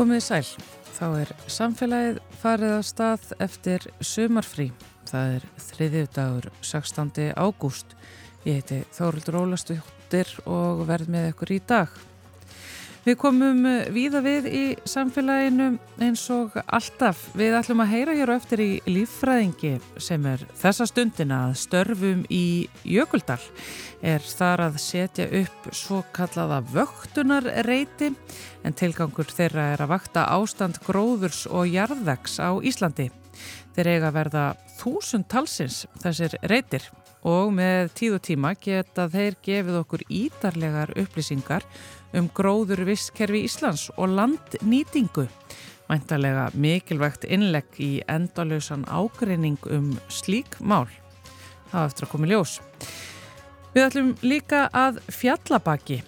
Komið sæl, þá er samfélagið farið á stað eftir sumarfrí. Það er þriðið dagur 16. ágúst. Ég heiti Þórildur Ólastóttir og verð með ykkur í dag. Við komum víða við í samfélaginu eins og alltaf. Við ætlum að heyra hér og eftir í líffræðingi sem er þessa stundina að störfum í Jökuldal. Er þar að setja upp svo kallaða vöktunarreiti en tilgangur þeirra er að vakta ástand gróðurs og jarðvegs á Íslandi. Þeir eiga verða þúsund talsins þessir reytir og með tíð og tíma geta þeir gefið okkur ídarlegar upplýsingar um gróður visskerfi Íslands og landnýtingu. Mæntalega mikilvægt innlegg í endalösan ágreining um slík mál. Það eftir að koma í ljós. Við ætlum líka að fjallabaki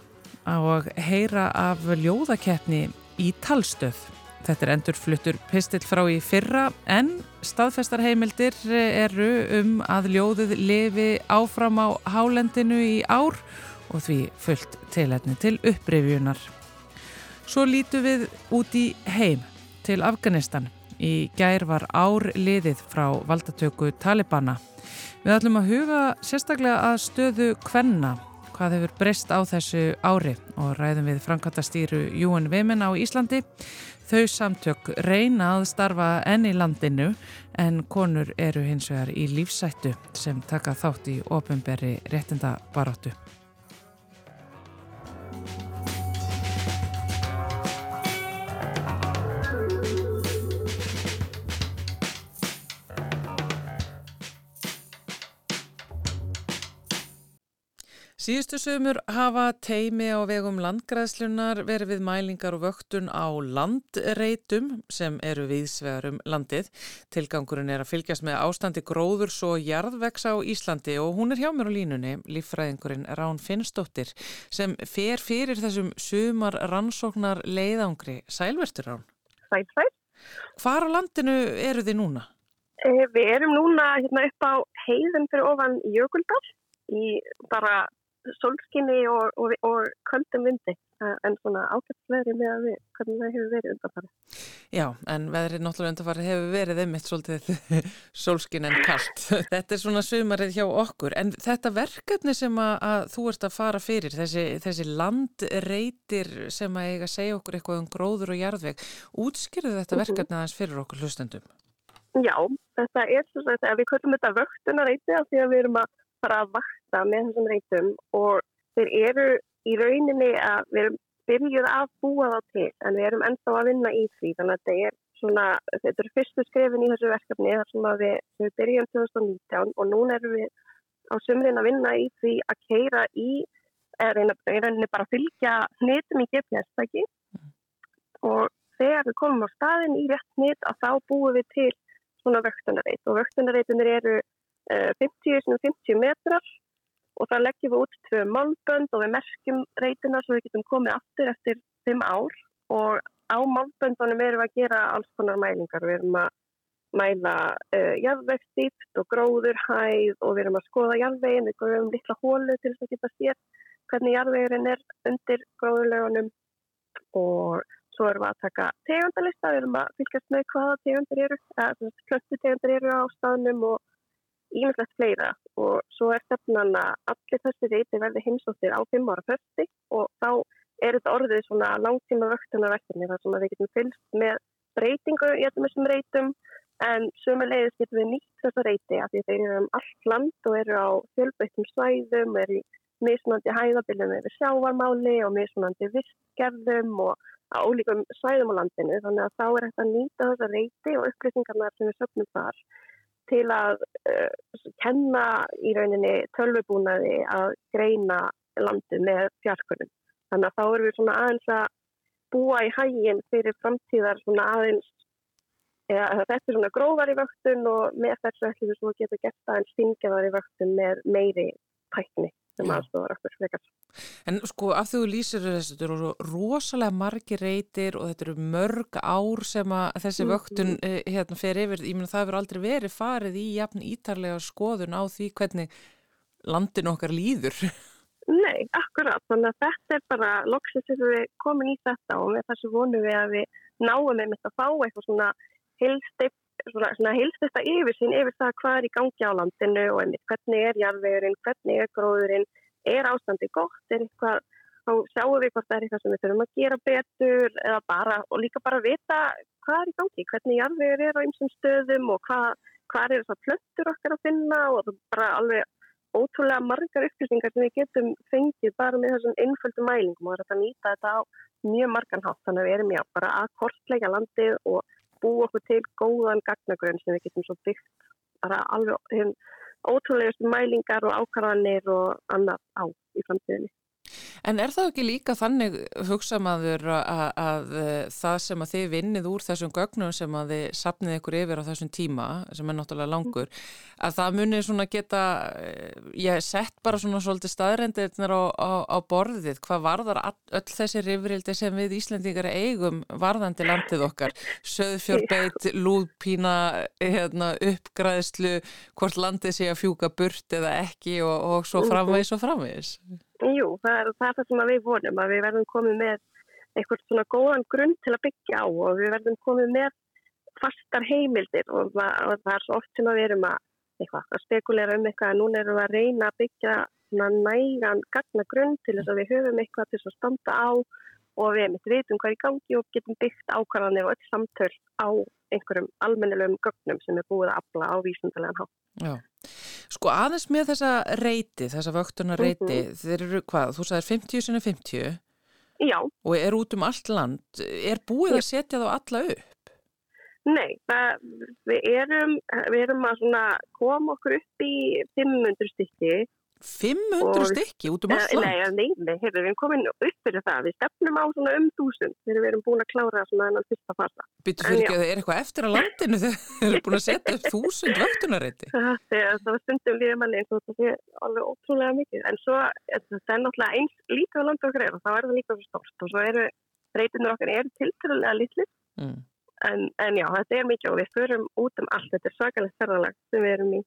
og heyra af ljóðakeppni í talstöð. Þetta er endurfluttur pistill frá í fyrra en staðfestarheimildir eru um að ljóðið lifi áfram á hálendinu í ár og því fullt tilhætni til upprifjunar. Svo lítu við út í heim til Afganistan. Í gær var ár liðið frá valdatöku Talibana. Við ætlum að huga sérstaklega að stöðu kvenna hvað hefur breyst á þessu ári og ræðum við Frankantastýru Júen Vimin á Íslandi. Þau samtök reyna að starfa enn í landinu en konur eru hins vegar í lífsættu sem taka þátt í ofinberi réttindabaróttu. Síðustu sömur hafa teimi á vegum landgræðslunar verið við mælingar og vöktun á landreitum sem eru viðsvegarum landið. Tilgangurinn er að fylgjast með ástandi gróðurs og jarðvegs á Íslandi og hún er hjá mér á línunni, líffræðingurinn Rán Finnsdóttir, sem fer fyrir þessum sömar rannsóknar leiðangri. Sælvertur Rán? Sæl, sæl. Hvar á landinu eru þið núna? Eh, við erum núna hérna upp á heiðum fyrir ofan Jökuldal í bara solskinni og, og, og köldum vindi en svona ákveðslegri með að við hvernig það hefur verið undanfari. Já, en veðrið náttúrulega undanfari hefur verið einmitt svolítið solskin en kallt. Þetta er svona sumarið hjá okkur en þetta verkefni sem að, að þú ert að fara fyrir, þessi, þessi landreitir sem að eiga að segja okkur eitthvað um gróður og jarðveg, útskýrðu þetta mhm. verkefni aðeins fyrir okkur hlustendum? Já, þetta er svona við köllum þetta vöktunareiti af því að við erum að fara að vakta með þessum reytum og þeir eru í rauninni að við erum byrjuð að búa þá til en við erum ennþá að vinna í því þannig að er svona, þetta er fyrstu skrifin í þessu verkefni þar sem við, við byrjum 2019 og núna erum við á sumrin að vinna í því að keira í reyna, reyna bara að fylgja hnitum í GPS-tæki og þegar við komum á staðin í rétt hnit að þá búum við til svona vöktunarreit og vöktunarreitunir eru 50-50 metrar. Og það leggjum við út tvö málbönd og við merkjum reytina svo við getum komið aftur eftir 5 ár. Og á málböndunum erum við að gera alls konar mælingar. Við erum að mæla uh, jarðvegstýpt og gróðurhæð og við erum að skoða jarðvegin, við góðum litla hólu til þess að geta sér hvernig jarðvegin er undir gróðurlegunum og svo erum við að taka tegundalista, við erum að fylgjast með hvaða tegundir eru, eða klöttu tegundir eru á staðnum og ímyndilegt fleira. Og svo er stefnan að allir þessi reyti verði heimsóttir á fimm ára fyrsti og þá er þetta orðið svona langtíma vöktunarverkefni þar sem við getum fylgst með breytingu í þessum reytum en sömulegis getum við nýtt þessa reyti af því þeir eru um allt land og eru á fjölbreytum svæðum, eru í mismunandi hæðabillum yfir sjávarmáli og mismunandi vissgerðum og á ólíkum svæðum á landinu. Þannig að þá er þetta nýta þessa reyti og upplýsingarna sem við söpnum þar til að uh, kenna í rauninni tölvubúnaði að greina landi með fjarkunum. Þannig að þá erum við svona aðeins að búa í hæginn fyrir framtíðar svona aðeins, eða þetta er svona gróðar í vöktun og með þessu ætlum við svo að geta gert aðeins stingjaðar í vöktun með meiri tækni sem aðstofar okkur frekar. En sko af því þú lýsir þessu, þetta eru rosalega margi reytir og þetta eru mörg ár sem að þessi mm, vöktun mm. hérna fer yfir, ég meina það hefur aldrei verið farið í jafn ítarlega skoðun á því hvernig landin okkar líður. Nei, akkurat, þannig að þetta er bara loksins sem við komum í þetta og með þessu vonum við að við náum með mitt að fá eitthvað svona hilstipp svona, svona hilstista yfir það hvað er í gangi á landinu og einmitt hvernig er jarðvegurinn, hvernig er gróðurinn, er ástandi gott, er eitthvað, þá sjáum við hvort það er eitthvað sem við þurfum að gera betur eða bara, og líka bara vita hvað er í gangi, hvernig jarðvegur er á einsum stöðum og hvað, hvað er þessar plöttur okkar að finna og það bara alveg ótrúlega margar upplýsingar sem við getum fengið bara með þessum einföldu mælingum og það að nýta þetta á mjög margan hátt. Þannig að við erum já bara að kortleika landið og búa okkur til góðan gagnagrunn sem við getum svo byggt bara alveg ótrúlega mælingar og ákvarðanir og annað á í framtíðinni. En er það ekki líka þannig hugsa maður að, að, að það sem að þið vinnið úr þessum gögnum sem að þið sapnið ykkur yfir á þessum tíma, sem er náttúrulega langur, að það munir svona geta, ég hef sett bara svona svolítið staðrendirnar á, á, á borðið, hvað varðar öll þessi rifrildi sem við Íslandingar eigum varðandi landið okkar, söðfjörbeit, lúðpína, hérna, uppgræðslu, hvort landið sé að fjúka burt eða ekki og, og svo mhm. framvegis og framvegis. Jú, það er það, er það sem við vonum að við verðum komið með einhvert svona góðan grunn til að byggja á og við verðum komið með fastar heimildir og, og það er svo oft sem við erum að, eitthvað, að spekulera um eitthvað að núna erum við að reyna að byggja nægan gagna grunn til þess að við höfum eitthvað til að standa á og við mitt vitum hvað er í gangi og getum byggt ákvarðanir og öll samtöl á einhverjum almennilegum gögnum sem er búið að afla á vísundarlegan hátt. Sko aðeins með þessa reyti, þessa vöktuna reyti, mm -hmm. þeir eru hvað, þú sagðir 50 sinni 50 Já. og er út um allt land, er búið að setja þá alla upp? Nei, það, við, erum, við erum að koma okkur upp í 500 stykki 500 stykki út um allan? Nei, nei, nei, hefur við komin upp fyrir það. Við stefnum á svona um þúsund þegar við erum búin að klára svona enn fyrsta fasa. Byttu fyrir ekki að það er eitthvað eftir að landinu þegar þið erum búin að setja upp þúsund vöktunarétti? Það var stundum lífið manni eins og þetta er alveg ótrúlega mikið. En svo, það er náttúrulega eins lítið á landu okkar er og þá er það líka svo stort og svo eru reytinur okkar er tilturlega lítið. Mm. En, en já, þetta er mikið og við förum út um allt. Þetta er svakalegt ferðalag sem við erum í.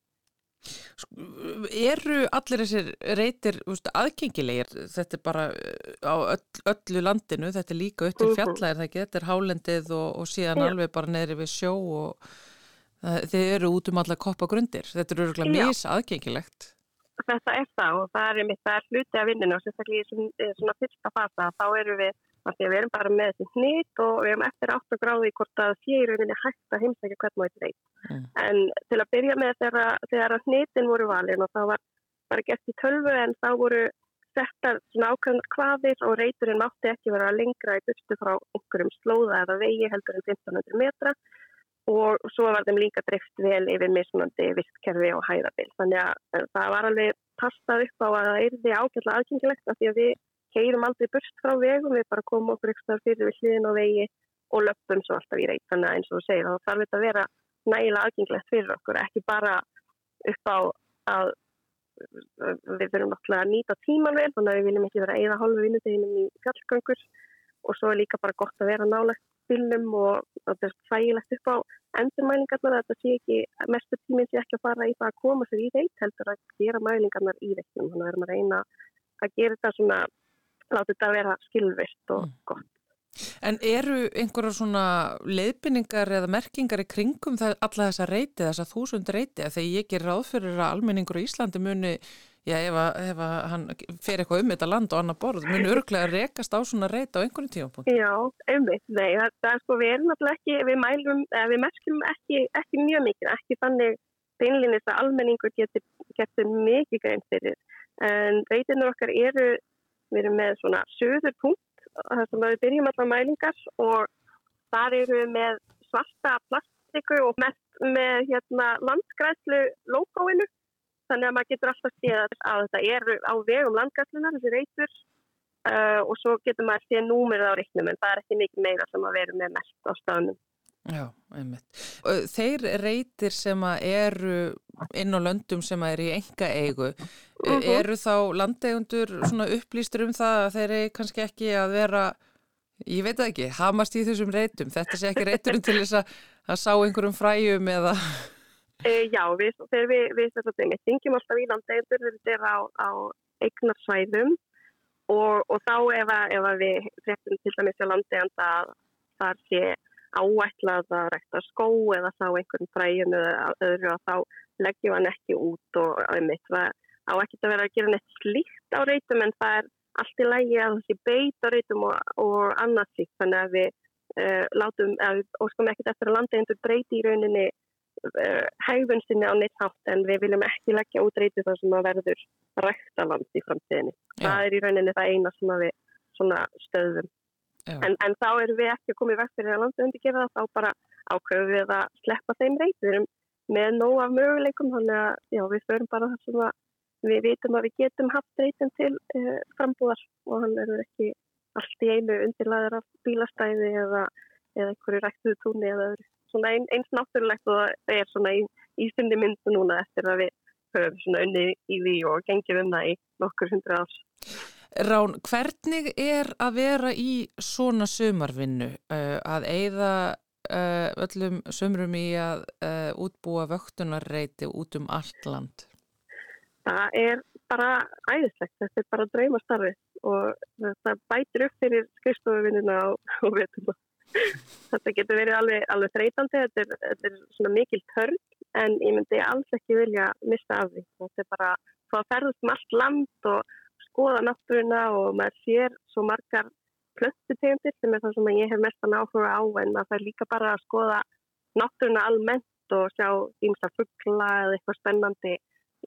Eru allir þessir reytir veist, aðgengilegir? Þetta er bara uh, á öll, öllu landinu, þetta er líka upp til mhm. fjalla er það ekki, þetta er hálendið og, og síðan Já. alveg bara neyri við sjó og það, þeir eru út um alla koppagrundir. Þetta eru örgulega mís aðgengilegt. Þetta er það og það er, það er hluti af vinninu og sérstaklega í svona fyrsta fasa þá eru við Því að við erum bara með þessi hnýtt og við erum eftir 8 gráði hvort að rauninni hægt að heimsækja hvern einn reyt. Mm. En til að byrja með þegar, þegar hnýttin voru valin og það var bara gert í tölvu en þá voru settar svona ákveðnar hvaðir og reyturinn mátti ekki vera lengra í byrstu frá einhverjum slóða eða vegi heldur en 1500 metra og svo var þeim líka drift vel yfir mismunandi vistkerfi og hæðabill. Þannig að það var alveg passað upp á að það erði ágætla aðgengilegt af því að við keirum aldrei börst frá vegum, við bara komum okkur ekstra fyrir við hliðin og vegi og löpum svo alltaf í reyt. Þannig að eins og þú segir, þá þarf þetta að vera nægilega aðgengilegt fyrir okkur, ekki bara upp á að við verum náttúrulega að nýta tíman vel, þannig að við viljum ekki vera eða hálfu vinnuteginum í fjallgöngur og svo er líka bara gott að vera nálegt bílnum og þetta er þægilegt upp á endurmælingarnar, þetta sé ekki, mestu tíminn sé ekki að fara í það að koma sér í reyt heldur að gera mælingarnar í reytnum, þannig að við erum að reyna að gera þetta svona láta þetta vera skilvirt og mm. gott. En eru einhverjar svona leiðbynningar eða merkingar í kringum alla þessa reyti, þessa þúsund reyti þegar ég ger ráð fyrir að almenningur í Íslandi muni, já ef, að, hann fer eitthvað um þetta land og annar borð muni örglega rekast á svona reyti á einhvern tímapunkt? Já, einmitt, nei það er sko, við erum náttúrulega ekki við mælum, við merkjum ekki, ekki mjög mikið, ekki þannig beinlinnist að almenningur getur, getur mikið grein fyrir en reytinur okkar eru Við erum með svona söður punkt þar sem við byrjum allar mælingar og þar eru við með svarta plastiku og með, með hérna, landgræslu logoinu þannig að maður getur alltaf séð að þetta eru á vegum landgræslunar, þessi reytur uh, og svo getur maður séð númerið á reiknum en það er ekki mikið meira sem að vera með mest á staðnum. Já, einmitt. Þeir reytir sem eru inn á löndum sem er í enga eigu, uh -huh. eru þá landegundur upplýstur um það að þeir eru kannski ekki að vera, ég veit það ekki, hamast í þessum reytum. Þetta sé ekki reyturinn til þess að, að sá einhverjum fræjum eða... E, já, við, þegar við, við, þingjum alltaf í landegundur, þetta er á, á eignarsvæðum og, og þá ef, að, ef að við frektum til dæmis á landegunda þar sé áætlað að rekta skó eða þá einhvern fræjum eða öðru að þá leggjum hann ekki út og einmitt á ekki að vera að gera neitt slíkt á reytum en það er allt í lægi að þessi beit á reytum og, og annað slíkt þannig að við uh, látum, að við óskum ekkert eftir að landa einhver breyti í rauninni uh, hægvunnstinni á neitt hátt en við viljum ekki leggja út reytu þar sem að verður ræktaland í framtíðinni. Já. Það er í rauninni það eina sem við stöðum. En, en þá erum við ekki í vekk fyrir að landa undir gera það, þá bara ákveðum við að sleppa þeim reyturum með nóg af möguleikum þannig að já, við förum bara þar sem við vitum að við getum haft reytum til uh, frambúðar og hann er ekki allt í einu undirlæðar af bílastæði eða, eða einhverju ræktuðu túnni eða svona ein, eins náttúrulegt og það er svona í, í syndi myndu núna eftir að við höfum svona unni í því og gengjum um það í nokkur hundru árs. Rán, hvernig er að vera í svona sumarvinnu uh, að eigða uh, öllum sumrum í að uh, útbúa vöktunarreiti út um allt land? Það er bara æðislegt, þetta er bara dröymastarfið og það bætir upp fyrir skrifstofuvinnina og vetuna. Þetta getur verið alveg, alveg þreytandi, þetta er, þetta er svona mikil törn en ég myndi alls ekki vilja mista af því. Þetta er bara að ferðast um allt land og skoða náttúruna og maður sér svo margar plöttutegundir sem er það sem ég hef mestan áhuga á en maður fær líka bara að skoða náttúruna almennt og sjá ímsa fuggla eða eitthvað spennandi,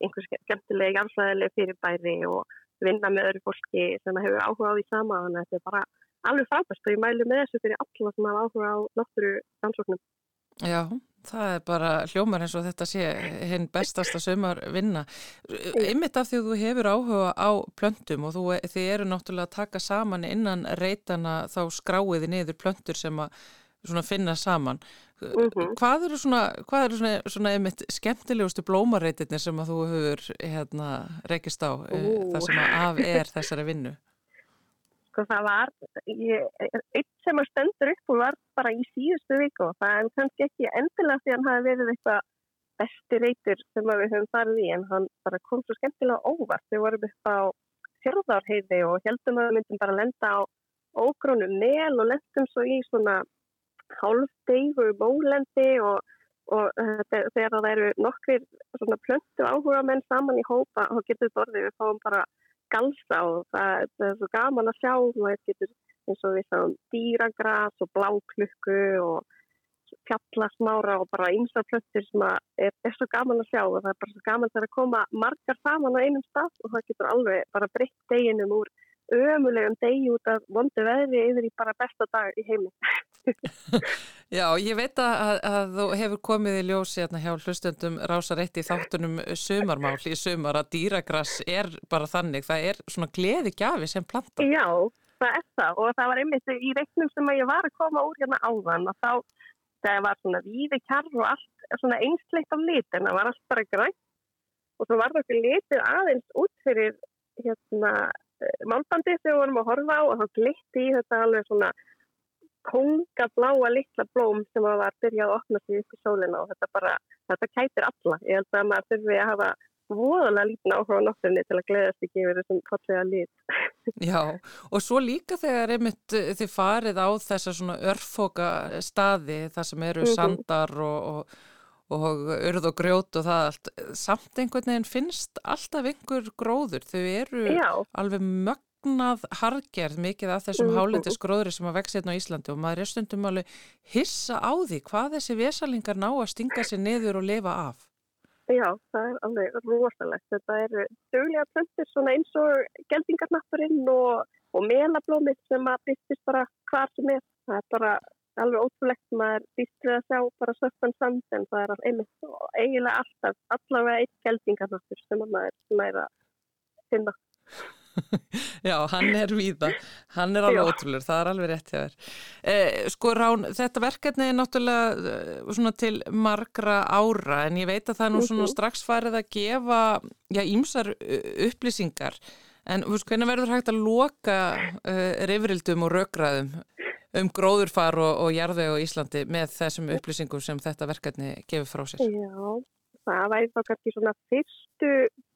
einhvers skemmtileg, afslæðileg fyrirbæri og vinna með öðru fólki sem hefur áhuga á því sama þannig að þetta er bara alveg frábært og ég mælu með þessu fyrir alla sem hafa áhuga á náttúru dansóknum. Já, það er bara hljómar eins og þetta sé hinn bestasta sömar vinna. Ymmit af því að þú hefur áhuga á plöntum og þú, þið eru náttúrulega að taka saman innan reytana þá skráiði niður plöntur sem að finna saman. Mm -hmm. Hvað eru svona, hvað eru svona, svona einmitt skemmtilegustu blómarreitirnir sem að þú hefur hérna rekist á uh. það sem að af er þessari vinnu? Sko það var, eitt sem að stendur upp og var bara í síðustu viku og það er kannski ekki endilega því að hann hafi verið eitthvað besti reytur sem við höfum farið í en hann bara kom svo skemmtilega óvart. Við vorum upp á fjörðarheiði og heldum að við myndum bara lenda á ógrónum nel og lendum svo í svona hálfdeigu bólendi og, og uh, þegar það eru nokkrir plöntu áhuga menn saman í hópa þá getur það orðið við fáum bara galsa og það, það er svo gaman að sjá það getur eins og við sáum dýragras og bláklukku og fjallasmára og bara einsar plöntur sem er, er svo gaman að sjá og það er bara svo gaman að koma margar saman á einum stað og það getur alveg bara breytt deginum úr ömulegum degi út af vondu veðri yfir í bara besta dag í heiminn. Já, ég veit að, að þú hefur komið í ljósi hérna hjá hlustundum rásarætti í þáttunum sumarmál í sumar að dýragrass er bara þannig, það er svona gleði gafi sem planta. Já, það er það og það var einmitt í reiknum sem ég var að koma úr hérna áðan og þá það var svona víði kjarr og allt svona einsleitt af litin, það var allt bara grænt og svo var það ekki litið aðeins út fyrir hérna málbandi sem við vorum að horfa á og þá glitti í þetta alveg svona kongabláa litla blóm sem var að byrja að opna sig upp í sólina og þetta bara, þetta kætir alla. Ég held að maður þurfi að hafa voðalega lítinn áhuga á náttunni til að gleðast ekki yfir þessum fallega lit. Já, og svo líka þegar einmitt þið farið á þessa svona örfoka staði þar sem eru mm -hmm. sandar og, og og urð og grjót og það allt. Samt einhvern veginn finnst alltaf einhver gróður, þau eru Já. alveg mögnað hargerð mikið af þessum mm -hmm. hálendisgróðri sem að vexa hérna á Íslandi. Og maður er stundum alveg hissa á því hvað þessi vesalingar ná að stinga sér niður og lifa af. Já, það er alveg rosalegt. Þetta eru döglega plöntir svona eins og geldingarnatturinn og, og melablómið sem að byrstist bara hvar sem er, það er bara alveg ótrúlegt maður býst við að sjá bara svartan sand en það er einmitt og eiginlega alltaf, allavega eitt geldingarnáttur sem maður að finna. Já, hann er víða, hann er alveg Já. ótrúlega, það er alveg rétt hjá þér. Eh, sko Rán, þetta verkefni er náttúrulega eh, svona til margra ára en ég veit að það er nú svona mhm. strax farið að gefa, já, ímsar upplýsingar en hvernig verður hægt að loka uh, reyfrildum og raugraðum um gróðurfar og, og jarðveg á Íslandi með þessum upplýsingum sem þetta verkefni gefur frá sér? Já, það væri þá kannski svona fyrstu,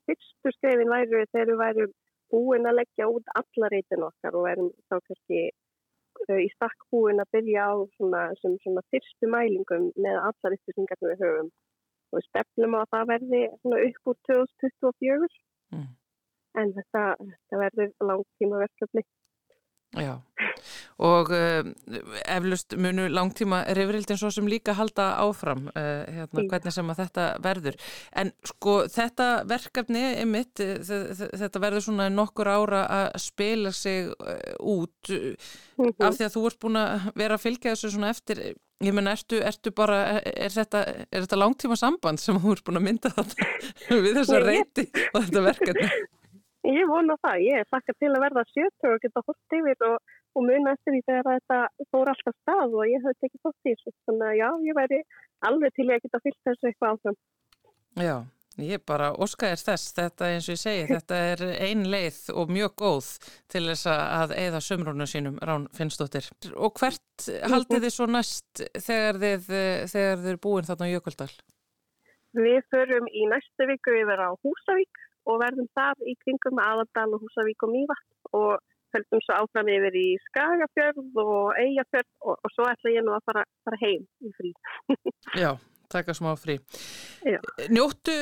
fyrstu skrefin væri þegar við væri búin að leggja út alla reytin okkar og erum þá kannski uh, í stakk búin að byrja á svona, sem, svona fyrstu mælingum með allar upplýsingar við höfum og við stefnum á að það verði upp úr 2024 mm. en þetta, þetta verður langtíma verkefni. Já, og uh, eflust munu langtíma reyfrildin svo sem líka halda áfram uh, hérna, hvernig sem að þetta verður. En sko þetta verkefni er mitt, þetta verður svona nokkur ára að spila sig út mm -hmm. af því að þú ert búin að vera að fylgja þessu svona eftir, ég menna, ertu, ertu bara, er þetta, er þetta langtíma samband sem þú ert búin að mynda þetta við þessa reyti og þetta verkefni? Ég vona það, ég er þakka til að verða sjötu og geta hótt yfir og, og muna eftir því þegar þetta fór alltaf stað og ég höfði tekið hótt í þessu. Þannig að já, ég væri alveg til að geta fyllt þessu eitthvað áfram. Já, ég bara óskæðir þess, þetta eins og ég segi, þetta er ein leið og mjög góð til þess að eða sömrónu sínum Rán Finnstóttir. Og hvert haldið þið svo næst þegar þið, þegar þið er búin þarna á Jökuldal? Við förum í næstu viku yfir á Húsavík og verðum þar í kringum aðaldal og Húsavík og Mývart og höldum svo áfram yfir í Skagafjörð og Eyjafjörð og, og svo ætla ég nú að fara, fara heim í frí. Já, taka smá frí. Já. Njóttu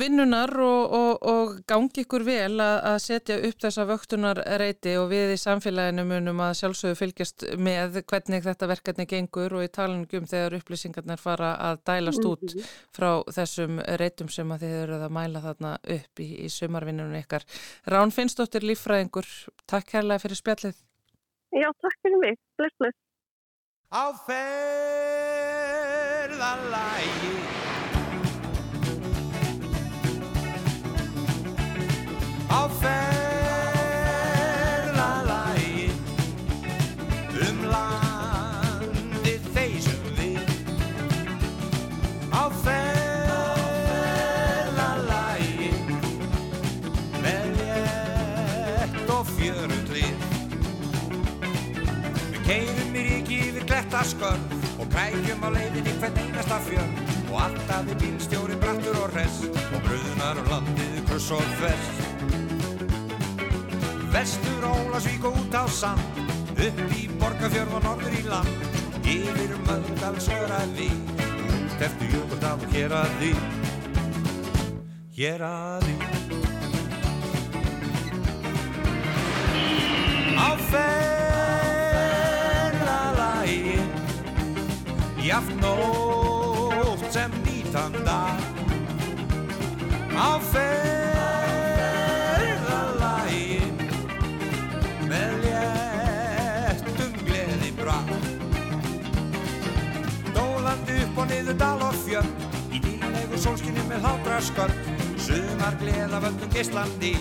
vinnunar og, og, og gangi ykkur vel að, að setja upp þessa vöktunarreiti og við í samfélaginu munum að sjálfsögðu fylgjast með hvernig þetta verkefni gengur og í talingum þegar upplýsingarnir fara að dælast út mm -hmm. frá þessum reitum sem að þið eruð að mæla þarna upp í, í sumarvinnunum ykkar. Rán Finnsdóttir Lífræðingur, takk kærlega fyrir spjallið. Já, takk fyrir mig. Bless, bless. Á ferðalægi Á ferðalægi Um landið þeysum við Á ferðalægi Með létt og fjörutlið Við keirum í ríki yfir klettaskörn og krækjum á leiðinni hvern einasta fjörn og alltaf er bílstjóri brattur og hress. Og bröðunar og landið kruss og þvers. Vestur Ólasvík og út á sand. Upp í Borgafjörð og norður í land. Yfir möndal söraði út eftir jökuldal og hér að því. Hér að því. Á ferðalagi jaft nótt sem nýtan dag. Á ferðalagi með léttum gleði bra Dólandi upp og niður dal og fjöld í dýrlegu sólskinni með hlátra skörd sumar gleða völdum Íslandi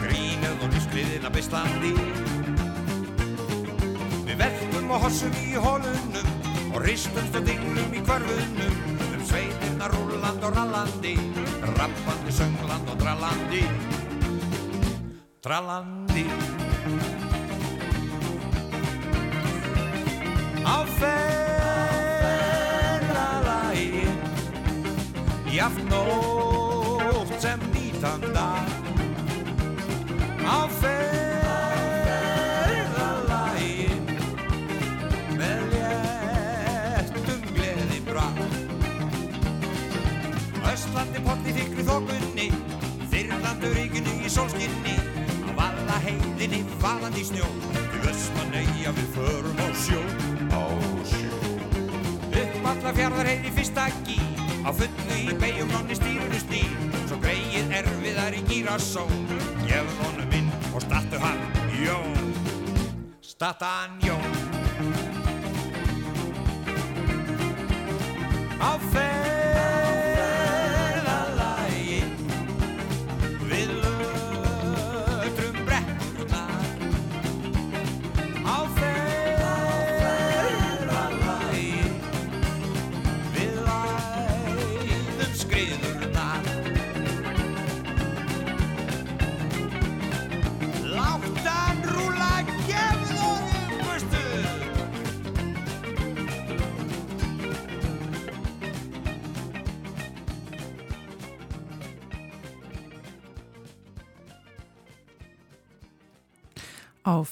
grínuð og lífsgliðina Íslandi Við verkum og hossum í hólunum og ristumst og dinglum í hverfunum um sveitirna rúland og rallandi rappandi söngland og drallandi drallandi á ferðalagi jaft nótt sem nýtan dag. Á ferðalagi þokunni. Þyrlandu ríkinu í sólskinni. Á valla heiðinni falandi snjó. Til Vestmanneia við förum á sjó. Á sjó. Upp alla fjarðar heiði fyrsta gí á fullu í beigjum nonni stýrunu stýr svo greið erfiðar í gírasón gefum honum inn og startu hann Jón. Starta hann Jón. Á ferðalagi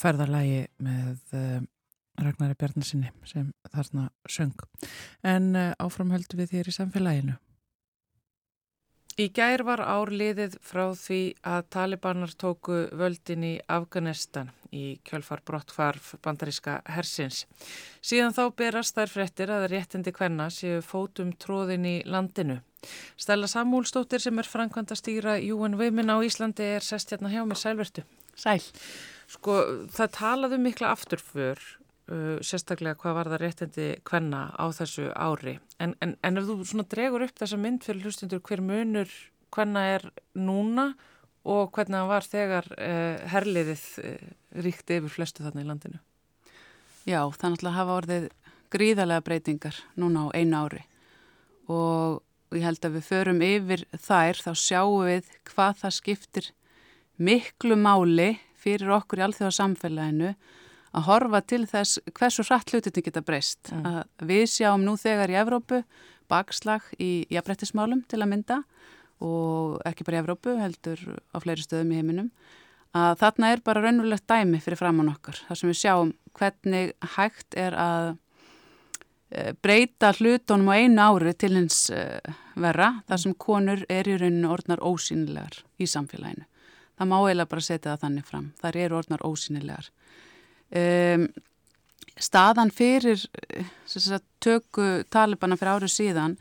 ferðarlægi með uh, Ragnari Bjarnasinni sem þarna söng. En uh, áframhöldu við þér í samfélaginu. Í gær var árliðið frá því að talibanar tóku völdin í Afganistan í kjölfar brottfarf bandaríska hersins. Síðan þá berast þær frettir að réttindi hvenna séu fótum tróðin í landinu. Stella Samúlstóttir sem er framkvæmda stýra UN Women á Íslandi er sest hérna hjá mig sælvertu. Sæl. Sko það talaðu mikla afturför uh, sérstaklega hvað var það réttindi hvenna á þessu ári. En, en, en ef þú svona dregur upp þessa mynd fyrir hlustundur hver munur hvenna er núna og hvernig það var þegar uh, herliðið uh, ríkti yfir flestu þarna í landinu? Já, þannig að hafa orðið gríðarlega breytingar núna á einu ári. Og ég held að við förum yfir þær þá sjáum við hvað það skiptir miklu máli fyrir okkur í alþjóðarsamfélaginu að horfa til þess hversu hratt hlutinni geta breyst. Mm. Við sjáum nú þegar í Evrópu bakslag í jafnbrettismálum til að mynda og ekki bara í Evrópu, heldur á fleiri stöðum í heiminum, að þarna er bara raunverulegt dæmi fyrir framann okkar. Það sem við sjáum hvernig hægt er að e, breyta hlutunum á einu ári til hins e, verra, þar sem konur er í rauninu orðnar ósýnilegar í samfélaginu. Það má eiginlega bara setja það þannig fram. Það eru orðnar ósýnilegar. Um, staðan fyrir sagt, tökku talibana fyrir árið síðan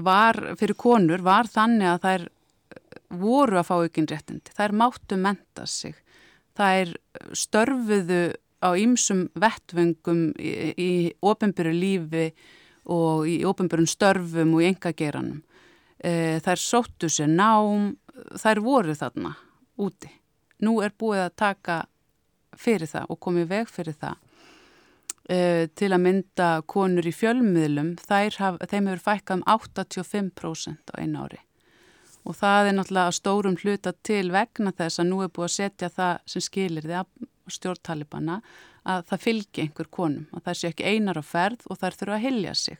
var fyrir konur var þannig að þær voru að fá aukinn réttindi. Þær máttu menta sig. Þær störfuðu á ýmsum vettvöngum í, í ofinbyrju lífi og í ofinbyrjum störfum og í engageranum. E, þær sóttu sér nám, þær voru þarna úti. Nú er búið að taka fyrir það og komið veg fyrir það uh, til að mynda konur í fjölmiðlum, haf, þeim hefur fækkað um 85% á einu ári og það er náttúrulega stórum hluta til vegna þess að nú er búið að setja það sem skilir því að stjórntalibana að það fylgi einhver konum, að það sé ekki einar á ferð og þær þurfa að hilja sig.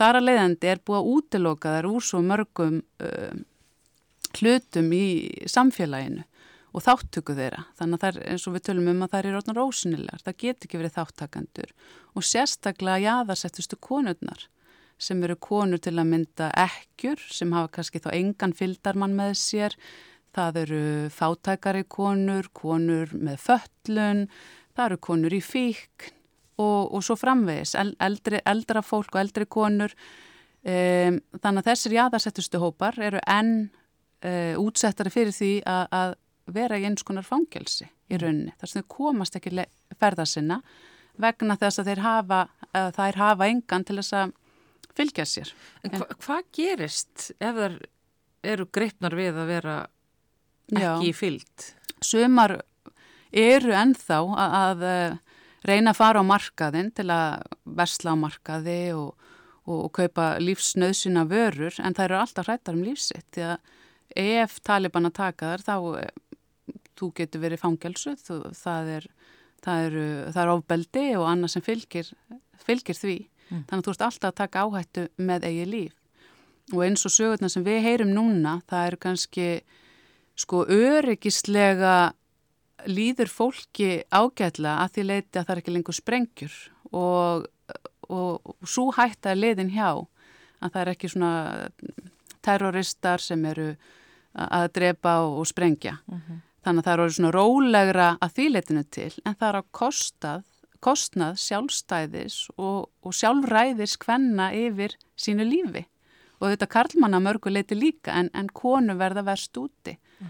Þar að leiðandi er búið að útiloka þær úr svo mörgum uh, hlutum í samfélaginu og þáttöku þeirra. Þannig að það er eins og við tölum um að það er orðnar ósynilegar. Það getur ekki verið þáttakandur og sérstaklega jáðarsettustu konurnar sem eru konur til að mynda ekkjur sem hafa kannski þá engan fyldarmann með sér. Það eru fátækari konur, konur með föllun, það eru konur í fíkn og, og svo framvegis, eldri, eldra fólk og eldri konur. Um, þannig að þessir jáðarsettustu hópar eru enn uh, útsettari fyrir því að, að vera í eins konar fangelsi í mm. rauninni. Þar sem þau komast ekki ferða sinna vegna þess að þeir hafa, að þær hafa engan til þess að fylgja sér. En hva, hvað gerist ef þær eru greipnar við að vera ekki fylgt? Sumar eru ennþá að, að eh, reyna að fara á markaðin til að versla á markaði og, og, og kaupa lífsnöðsina vörur en það eru alltaf hrættar um lífsitt því að ef taliban að taka þar þá þú getur verið fangelsu, það er, það er, það er ofbeldi og annað sem fylgir, fylgir því. Mm. Þannig að þú ert alltaf að taka áhættu með eigi líf. Og eins og sögurna sem við heyrum núna, það er kannski sko öryggislega líður fólki ágætla að því leiti að það er ekki lengur sprengjur og, og, og svo hætta leiðin hjá að það er ekki svona terroristar sem eru að drepa og, sprengja. Uh mhm. -huh. Þannig að það eru svona rólegra að þýleitinu til en það er að kostað, kostnað sjálfstæðis og, og sjálfræðis hvenna yfir sínu lífi. Og þetta karlmanna mörgu leiti líka en, en konu verða verst úti. Mm.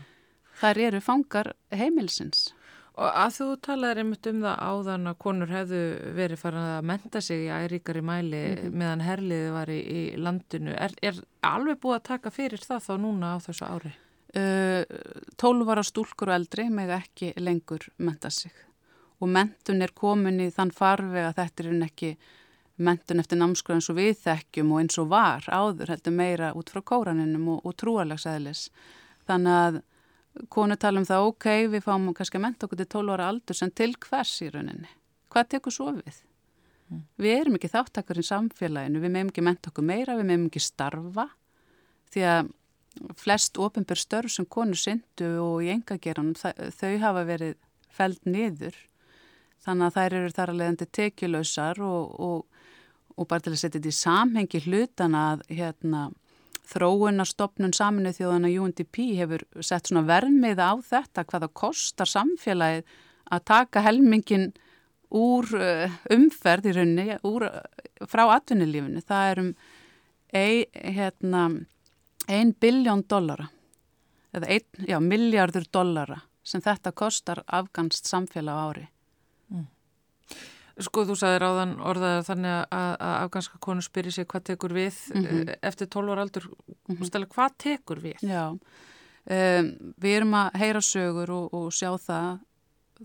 Þar eru fangar heimilsins. Og að þú talaður einmitt um það áðan að konur hefðu verið farin að menta sig í æríkari mæli mm -hmm. meðan herliði var í, í landinu. Er, er alveg búið að taka fyrir það þá núna á þessu ári? 12 ára stúlkur og eldri með ekki lengur menta sig og mentun er komin í þann farveg að þetta er ekki mentun eftir námskröð eins og við þekkjum og eins og var áður heldur meira út frá kóraninum og, og trúalagsæðilis þannig að konu tala um það ok, við fáum kannski að menta okkur til 12 ára aldur sem til hvers í rauninni hvað tekur svo við? Mm. Við erum ekki þáttakar í samfélaginu, við meðum ekki menta okkur meira, við meðum ekki starfa því að flest ofinbjörn störf sem konur syndu og í engageranum þau hafa verið feld niður þannig að þær eru þar að leiðandi tekjulösar og, og, og bara til að setja þetta í samhengi hlutana að hérna, þróunarstopnun saminu þjóðana UNDP hefur sett svona vermiða á þetta hvaða kostar samfélagið að taka helmingin úr uh, umferð í rauninni úr, uh, frá atvinnulífinu. Það er um ein, hérna, ein biljón dollara eða ein, já, miljardur dollara sem þetta kostar afganst samfélag á ári. Sko þú sagði ráðan orðaði þannig að, að afganska konu spyrir sig hvað tekur við mm -hmm. eftir 12 ára aldur. Mm -hmm. Stella, hvað tekur við? Já, um, við erum að heyra sögur og, og sjá það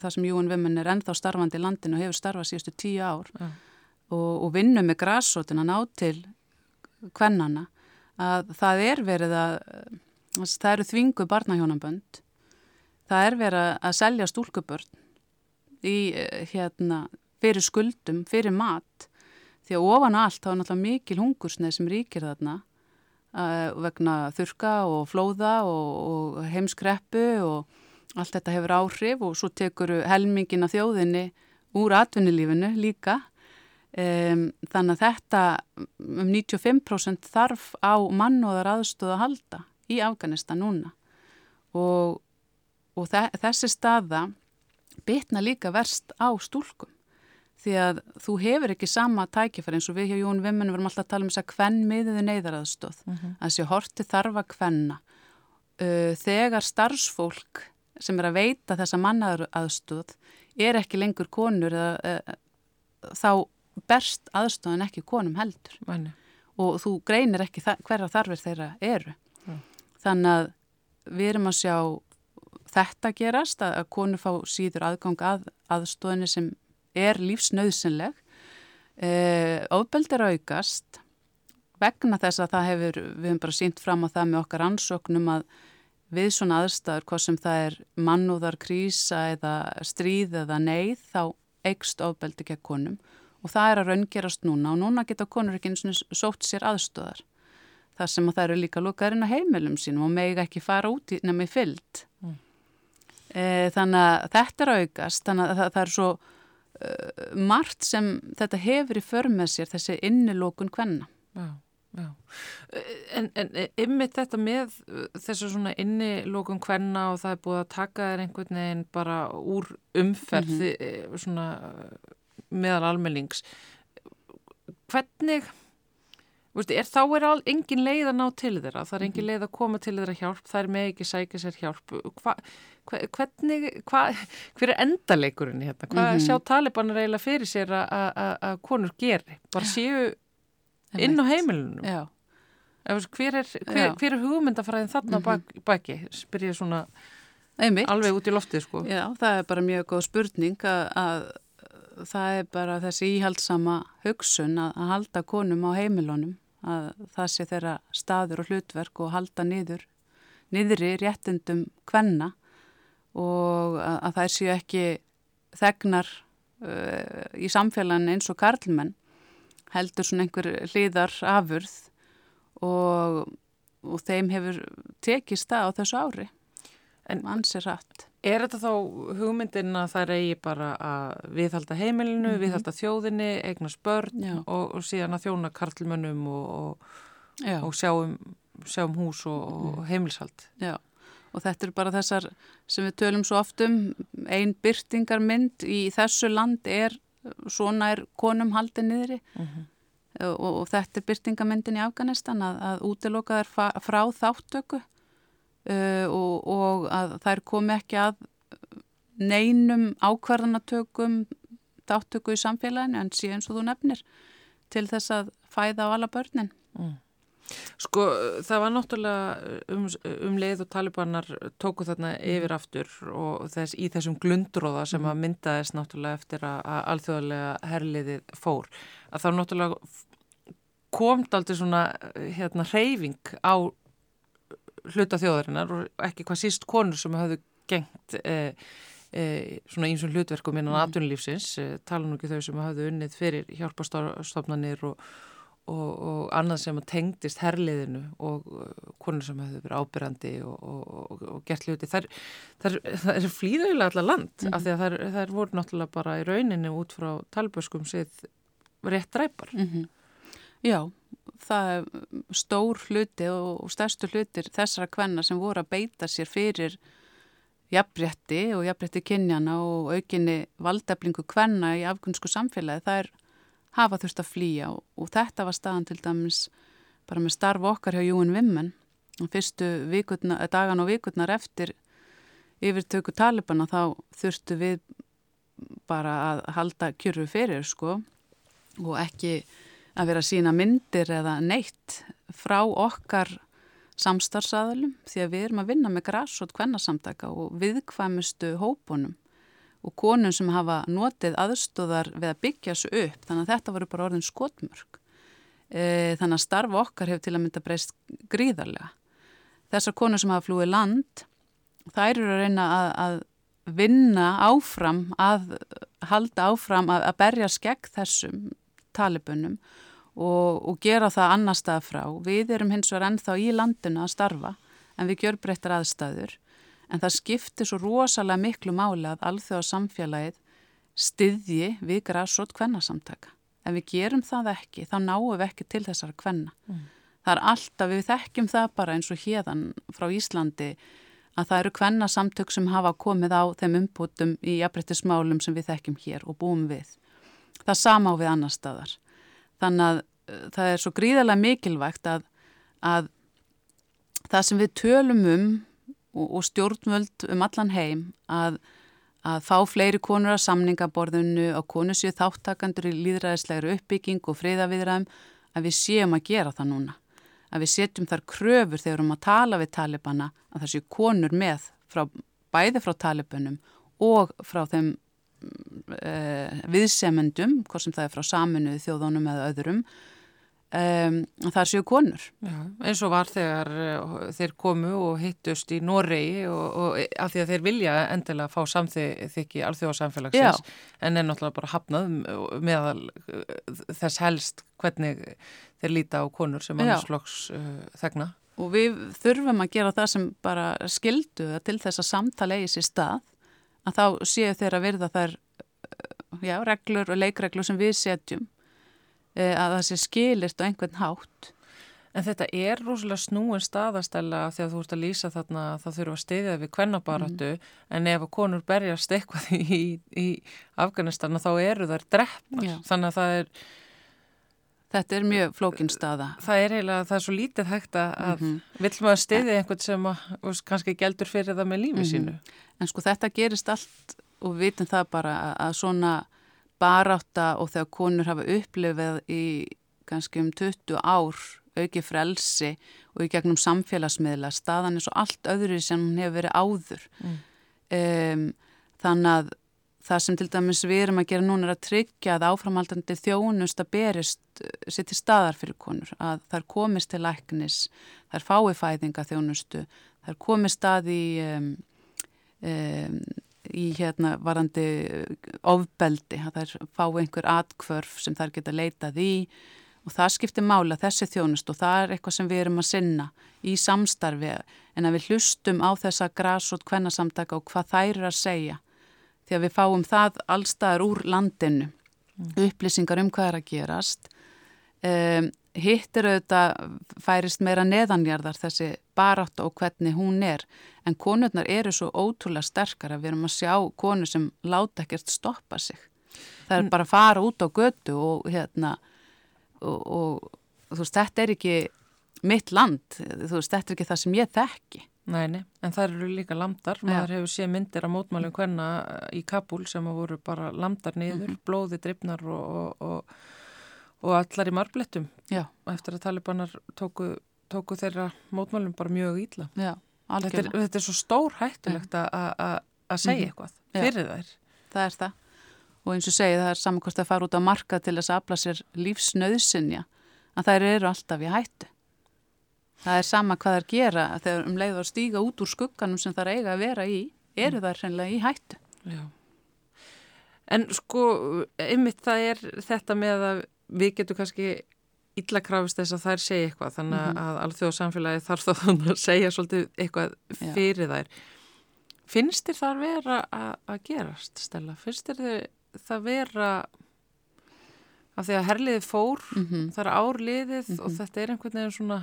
það sem Júin Vimmen er ennþá starfandi í landinu og hefur starfað síðustu tíu ár ja. og, og vinnum með græsótin að ná til kvennana að það er verið að það eru þvingu barnahjónabönd það er verið að selja stúlkubörn í hérna fyrir skuldum, fyrir mat. Því að ofan allt þá er náttúrulega mikil hungursneið sem ríkir þarna uh, vegna þurka og flóða og, og heimskreppu og allt þetta hefur áhrif og svo tekur helmingin af þjóðinni úr atvinnilífinu líka. Um, þannig að þetta um 95% þarf á mannúðar aðstöðu að halda í Afganistan núna. Og, og þessi staða bitna líka verst á stúlkum því að þú hefur ekki sama tækifæri eins og við hjá Jón Vimmen verum alltaf að tala um þess að kvenn miðiðu neyðaraðstöð uh -huh. að þessi horti þarf að kvenna uh, þegar starfsfólk sem er að veita þessa mannaður aðstóð er ekki lengur konur eða, eða, þá berst aðstóðan ekki konum heldur Mæni. og þú greinir ekki hverja þarfir þeirra eru ja. þannig að við erum að sjá þetta gerast að, að konur fá síður aðgang að aðstóðinni sem er lífsnauðsynleg e, ofbeldir aukast vegna þess að það hefur, við hefum bara sínt fram á það með okkar ansóknum að við svona aðstæður, hvað sem það er mannúðar krísa eða stríð eða neyð, þá eikst ofbeldi gegn konum og það er að raungerast núna og núna geta konur ekki eins og sótt sér aðstöðar. Það sem að það eru líka lukaðurinn á heimilum sínum og megi ekki fara út í fyllt. Mm. E, þannig að þetta er aukast, þannig að það, það er svo margt sem þetta hefur í förmið sér þessi innilókun hvenna. Já. Já, en, en ymmið þetta með þessu svona innilókum hvenna og það er búið að taka þér einhvern veginn bara úr umferði mm -hmm. svona meðal almennings hvernig veist, er, þá er all, engin leið að ná til þeirra. Það er engin mhm. leið að koma til þeirra hjálp. Það er með ekki sækja sér hjálp. Hva, hvernig, hva, hver er endaleikurinn hérna, hvað mm -hmm. sjá talibanar eiginlega fyrir sér að konur geri, bara séu inn á heimilunum. Já. hver er, hver, hver er hugmyndafræðin þarna mm -hmm. baki? Spyr ég svona Einmitt. alveg út í loftið sko. Já, það er bara mjög góð spurning að, að það er bara þessi íhaldsama hugsun að, að halda konum á heimilunum að það sé þeirra staður og hlutverk og halda niður niðri réttindum kvenna og að, að það séu ekki þegnar uh, í samfélagin eins og karlmenn heldur svona einhver hliðar afurð og, og þeim hefur tekist það á þessu ári en ansir rætt. Er þetta þá hugmyndin að það reyji bara að viðhalda heimilinu, mm -hmm. viðhalda þjóðinni, eignast börn og, og síðan að þjóna karlmönnum og, og sjáum, sjáum hús og mm. heimilshald? Já, og þetta er bara þessar sem við tölum svo oft um, einn byrtingarmynd í þessu land er svona er konum haldið niðri mhm. -huh. og, og þetta er byrtingamyndin í Afganistan að, að útiloka þær frá þáttöku uh, og, og að þær komi ekki að neinum ákvarðanatökum þáttöku í samfélaginu en síðan svo þú nefnir til þess að fæða á alla börnin. Mm. Sko það var náttúrulega um, um leið og talibanar tóku þarna mhm. yfir aftur og þess, í þessum glundróða sem að mhm. myndaðist náttúrulega eftir að, að alþjóðlega herliðið fór að þá náttúrulega komt aldrei svona hérna reyfing á hluta þjóðarinnar og ekki hvað síst konur sem hafðu gengt eh, eh, svona eins og hlutverkum innan mm. atvinnulífsins, eh, tala nú ekki þau sem hafðu unnið fyrir hjálpastofnanir og og, og annað sem tengdist herliðinu og konur sem hefur verið ábyrrandi og, og, og gert hluti það er flýðauðilega allar land mm af því að það er voru náttúrulega bara í rauninni út frá talböskum sitt rétt dræpar mm -hmm. Já, það stór hluti og stærstu hlutir þessara kvenna sem voru að beita sér fyrir jafnrétti og jafnrétti kynjana og aukinni valdeflingu kvenna í afgunnsku samfélagi það er hafa þurft að flýja og, og þetta var staðan til dæmis bara með starf okkar hjá Júin Vimmen fyrstu vikutna, eh, dagan og vikutnar eftir yfirtöku talibana þá þurftu við bara að halda kjörfu fyrir sko og ekki að vera að sína myndir eða neitt frá okkar samstarfsaðalum því að við erum að vinna með græsot kvennarsamtaka og viðkvæmustu hópunum og konum sem hafa notið aðstóðar við að byggja þessu upp. Þannig að þetta voru bara orðin skotmörk. E, þannig að starfa okkar hefur til að mynda breyst gríðarlega. Þessar konur sem hafa flúið land þær eru að reyna að, að vinna áfram að halda áfram að, að berja skegg þessum talibunum og, og gera það annar stað frá við erum hins vegar ennþá í landinu að starfa en við gjör breyttar aðstæður en það skiptir svo rosalega miklu máli að alþjóða samfélagið styðji við græsót kvennarsamtaka. Ef við gerum það ekki, þá náum við ekki til þessara kvenna. Mm. Það er alltaf, við þekkjum það bara eins og hérðan frá Íslandi að það eru kvennarsamtök sem hafa komið á þeim umbútum í jafnbrettismálum sem við þekkjum hér og búum við. Það sama á við annar staðar. Þannig að uh, það er svo gríðarlega mikilvægt að, að það sem við tölum um og, og stjórnvöld um allan heim að, að fá fleiri konur að samningaborðinu og konur séu þáttakandur í líðræðislegri uppbygging og friðaviðræðum að við séum að gera það núna. Að við setjum þar kröfur þegar við erum að tala við talibana að það séu konur með frá, bæði frá talibanum og frá þeim viðsemendum, hvort sem það er frá saminuði þjóðunum eða öðrum, Um, það séu konur. Já, eins og var þegar uh, þeir komu og hittust í Noregi og, og af því að þeir vilja endilega fá samþykki alþjóðarsamfélagsins en er náttúrulega bara hafnað meðal þess helst hvernig þeir líta á konur sem annarsflokks uh, þegna. Og við þurfum að gera það sem bara skildu til þess að samtala eigi sér stað að þá séu þeir að verða þær já, reglur og leikreglur sem við setjum Eh, að það sé skilirt á einhvern hátt. En þetta er rosalega snúin staðastæla þegar þú ert að lýsa þarna að það þurfa að stiðja við kvennabaratu mm. en ef að konur berjast eitthvað í, í Afganistan þá eru þær dreppar. Já. Þannig að það er... Þetta er mjög flókin staða. Það er eiginlega, það er svo lítið hægt að mm -hmm. vill maður stiðja einhvern sem að, kannski geldur fyrir það með lífið mm -hmm. sínu. En sko þetta gerist allt og við vitum það bara að svona baráta og þegar konur hafa upplifið í kannski um 20 ár auki frelsi og í gegnum samfélagsmiðla staðan er svo allt öðru sem hún hefur verið áður mm. um, þannig að það sem til dæmis við erum að gera núna er að tryggja að áframhaldandi þjónust að berist eh, sér til staðar fyrir konur. Að þar komist til læknis þar fái fæðinga þjónustu þar komist stað í um, um, í hérna varandi eh, ofbeldi, að þær fá einhver atkvörf sem þær geta leitað í. Og það skiptir mála þessi þjónust og það er eitthvað sem við erum að sinna í samstarfi en að við hlustum á þessa græsot kvennasamtaka og hvað þær eru að segja því að við fáum það allstaðar úr landinu, upplýsingar um hvað er að gerast um, hitt er auðvitað færist meira neðanjarðar þessi barátt og hvernig hún er. En konurnar eru svo ótrúlega sterkar að við erum að sjá konur sem láta ekkert stoppa sig. Það er mm. bara að fara út á götu og hérna og, og þú veist þetta er ekki mitt land, þú veist þetta er ekki það sem ég þekki Næni, en það eru líka landar, maður hefur séð myndir að mótmælum hvenna í Kabul sem voru bara landar niður, mm -hmm. blóði, drifnar og, og, og og allar í marblettum. Já. eftir að talibanar tóku, tóku þeirra mótmálum bara mjög íla þetta er, þetta er svo stór hættulegt að segja mm. eitthvað fyrir þær. Það er það. Og eins og segja það er samankvæmst að fara út á marka til þess að afla sér lífsnöðsinja að þær eru alltaf í hættu það er sama hvað þær gera þegar um leiður að stíga út úr skugganum sem þær eiga að vera í eru mm. þær hreinlega í hættu Já En sko, ymmit það er þetta með að við getum kannski illa krafist þess að þær segja eitthvað þannig Mhm. að alþjóðsamfélagi þarf þá að segja svolítið eitthvað Já. fyrir þær. Finnst þér það vera að, að gerast, Stella? Finnst þér það vera af því að herliði fór, Mhm. það er árliðið og Mhm. þetta er einhvern veginn svona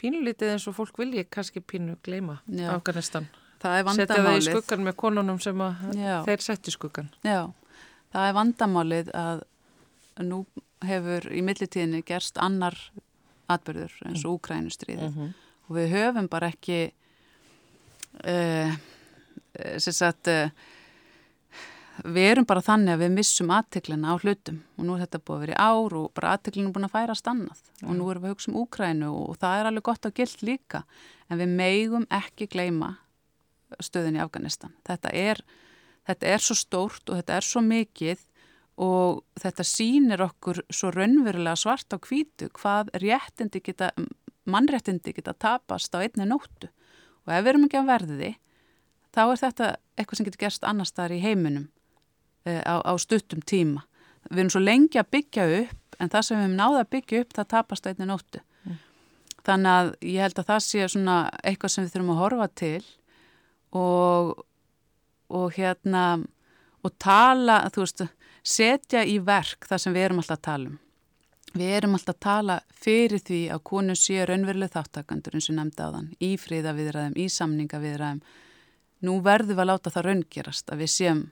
pínulítið eins og fólk vilji kannski pínu gleyma Já. Afganistan. Það er Setja það í vandamálið. skuggan með konunum sem þeir setti skuggan. Já, það er vandamálið að nú hefur í millitíðinni gerst annar atbyrður eins og Úkrænustriði -hmm. og við höfum bara ekki uh, sem sagt uh, við erum bara þannig að við missum aðteklina á hlutum. Og nú er þetta búið að vera í ár og bara aðteklina er búin að færast annað. Og nú erum við að hugsa um Úkrænu og það er alveg gott á gilt líka. En við megum ekki gleyma stöðin í Afganistan. Þetta er, þetta er svo stórt og þetta er svo mikið og þetta sýnir okkur svo raunverulega svart á hvítu hvað réttindi geta, mannréttindi geta tapast á einni nóttu. Og ef við erum ekki að verði því þá er þetta eitthvað sem getur gerst annar staðar í heiminum á, á stuttum tíma. Við erum svo lengi að byggja upp en það sem við hefum náða að byggja upp það tapast einni nóttu. Þannig að ég held að það sé svona eitthvað sem við þurfum að horfa til og, og hérna og tala, þú veist, setja í verk það sem við erum alltaf að tala um. Við erum alltaf að tala fyrir því að konu sé raunveruleg þáttakandur eins og nefndi á þann, í fríðaviðræðum, í samningaviðræðum. Nú verðum við að láta það raungerast að við séum,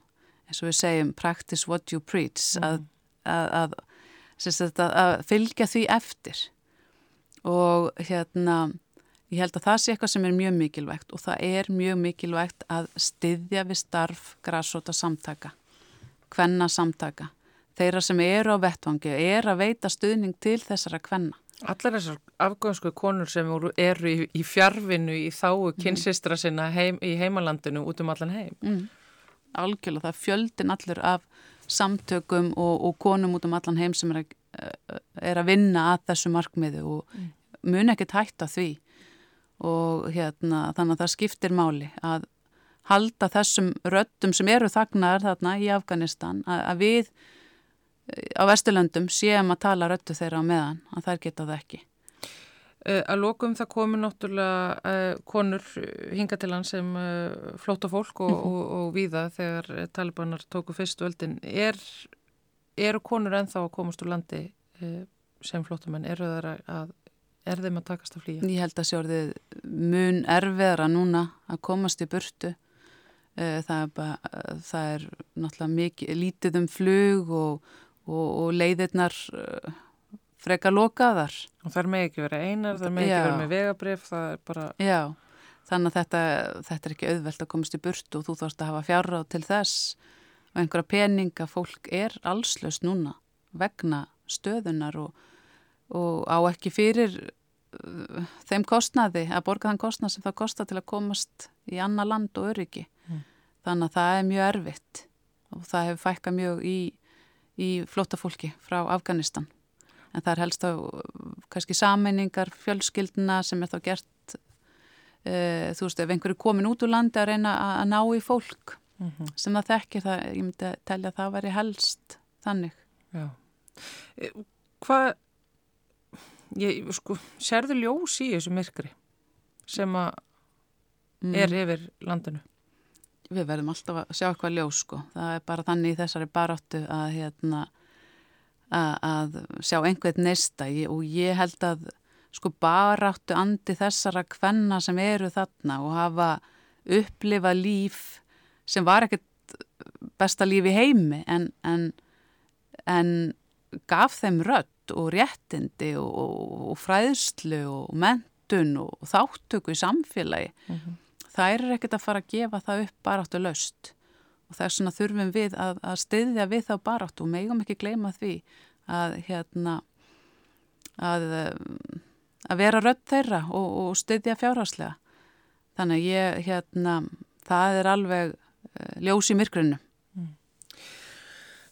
eins og við segjum, practice what you preach, að, að, að, að, að fylgja því eftir. Og hérna, ég held að það sé eitthvað sem er mjög mikilvægt og það er mjög mikilvægt að styðja við starf græsóta samtaka, kvenna samtaka. Þeirra sem eru á vettvangi er að veita stuðning til þessara kvenna. Allar þessar afgöðsku konur sem eru, í, í fjárvinu í þáu kynnsistra sinna heim, í heimalandinu út um allan heim. Mm. Algjörlega, það fjöldin allur af samtökum og, og konum út um allan heim sem er að, eh, er að vinna að þessu markmiðu og mun ekkert hætta því og hérna þannig að það skiptir máli að halda þessum röttum sem eru þagnar þarna í Afganistan að, að við eh, á Vesturlöndum séum að tala röttu þeirra á meðan að þær geta það ekki. Uh, að lokum það komu náttúrulega uh, konur hinga til hann sem flóta fólk og, og, og víða þegar talibanar tóku fyrst völdin. Er, eru konur ennþá að komast úr landi sem flótamenn? Eru þar að, er þeim að takast að flýja? Ég held að sjórðið mun erfiðara núna að komast í burtu. Eh, Það er, bara, það er náttúrulega mikið, lítið um flug og, og, og leiðirnar eh, freka lokaðar. Og það er með ekki vera einar, það er með ekki vera með vegabrif, það er bara... Já, þannig að þetta, þetta er ekki auðvelt að komast í burtu og þú þarfst að hafa fjárráð til þess og einhverja peninga fólk er allslaust núna vegna stöðunar og, og á ekki fyrir uh, þeim kostnaði að borga þann kostnað sem það kostar til að komast í annar land og öryggi. Þannig að það er mjög erfitt og það hefur fækkað mjög í, í flótafólki frá Afganistan. En það er helst á kannski sameiningar fjölskylduna sem er þá gert uh, þú veist, ef einhverju komin út úr landi að reyna að, ná í fólk sem það þekkir, það, ég myndi að telja að það væri helst þannig. Já. E, Hvað, ég, sko, sérðu ljós í þessu myrkri sem að Mm. er yfir landinu? Við verðum alltaf að sjá eitthvað ljós sko. Það er bara þannig í þessari baráttu að, hérna, að, að sjá einhvern neista. Og ég held að sko baráttu andi þessara kvenna sem eru þarna og hafa upplifað líf sem var ekkert besta líf í heimi en, en, en gaf þeim rödd og réttindi og, og, og fræðslu og mentun og, þáttöku í samfélagi. Það er ekkert að fara að gefa það upp baráttu löst og þess vegna þurfum við að, að styðja við þá baráttu og megum ekki gleyma því að hérna að, um, að vera rödd þeirra og, og styðja fjárhagslega. Þannig að ég, hérna, það er alveg uh, ljós í myrkrinu.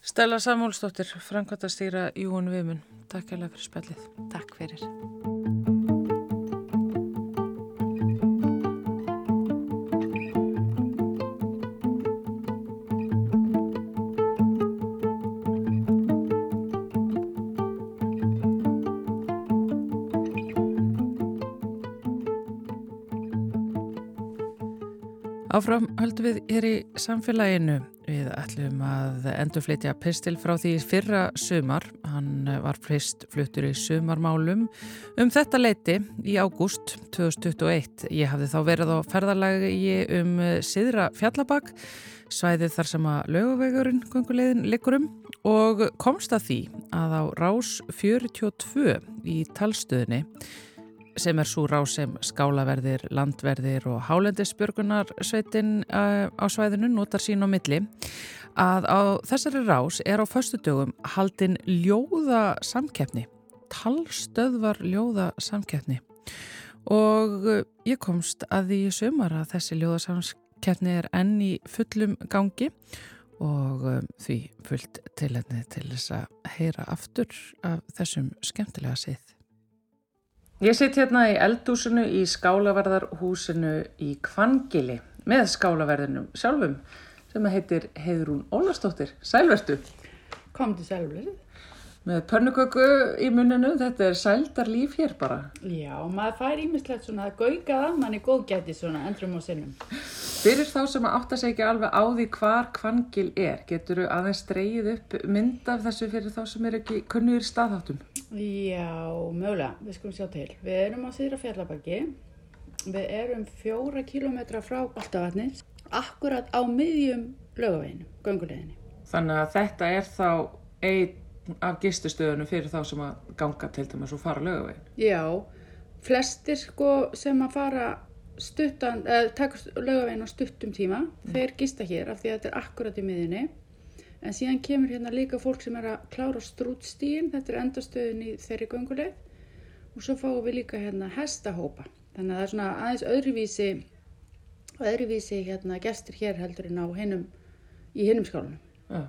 Stella Samúlsdóttir, Frankvæntastýra Júin Vimun. Takk hérlega fyrir spjallið. Takk fyrir. Áfram höldum við hér í samfélaginu. Við ætlum að endurflytja pistil frá því fyrra sumar. Hann var fyrst fluttur í sumarmálum um þetta leiti í ágúst 2021. Ég hafði þá verið á ferðarlagi um Sidra Fjallabak, svæðið þar sem að lögavegurinn gungulegin likurum og komst að því að á rás 42 í talstöðinni sem er svo ráð sem skálaverðir, landverðir og hálendisbjörgunarsveitin eh, á svæðinu notar sín á milli að á þessari rás er á förstu dögum haldin ljóða samkeppni, talstöðvar ljóða samkeppni og eh, ég komst að því sömur að þessi ljóða samkeppni er enn í fullum gangi og um, því fullt til henni til þess að heyra aftur af þessum skemmtilega sið. Ég sitt hérna í eldúsinu í skálaverðarhúsinu í Kvangili með skálaverðinum sjálfum sem heitir Heidrún Ólastóttir. Sælvertu. Kom til sælverðu. Með pönnuköku í munninu, þetta er sældar líf hér bara. Já, maður fær ímislegt svona að gauga að manni góðgæti svona endrum og sinnum. Fyrir þá sem að átta sig ekki alveg á því hvar Kvangil er, getur þú aðeins streyið upp mynd af þessu fyrir þá sem er ekki kunnur staðháttum? Já, mögulega, við skulum sjá til. Við erum á Sýra fjallabakki, við erum fjóra kílometra frá Baltavatni, akkurat á miðjum lögaveginu, gönguleginni. Þannig að þetta er þá einn af gistustöðunum fyrir þá sem að ganga til dæmis og fara lögaveginu? Já, flestir sko sem að fara stuttan, eða takast lögavegin á stuttum tíma, mm. þeir gista hér af því að þetta er akkurat í miðinni en síðan kemur hérna líka fólk sem er að klára strútstígin, þetta er endastöðin í þeirri gönguleið og svo fáum við líka hérna hestahópa. Þannig að það er svona aðeins öðruvísi öðruvísi hérna gestur hér heldur en á hinnum í hinnum skálunum. Ja.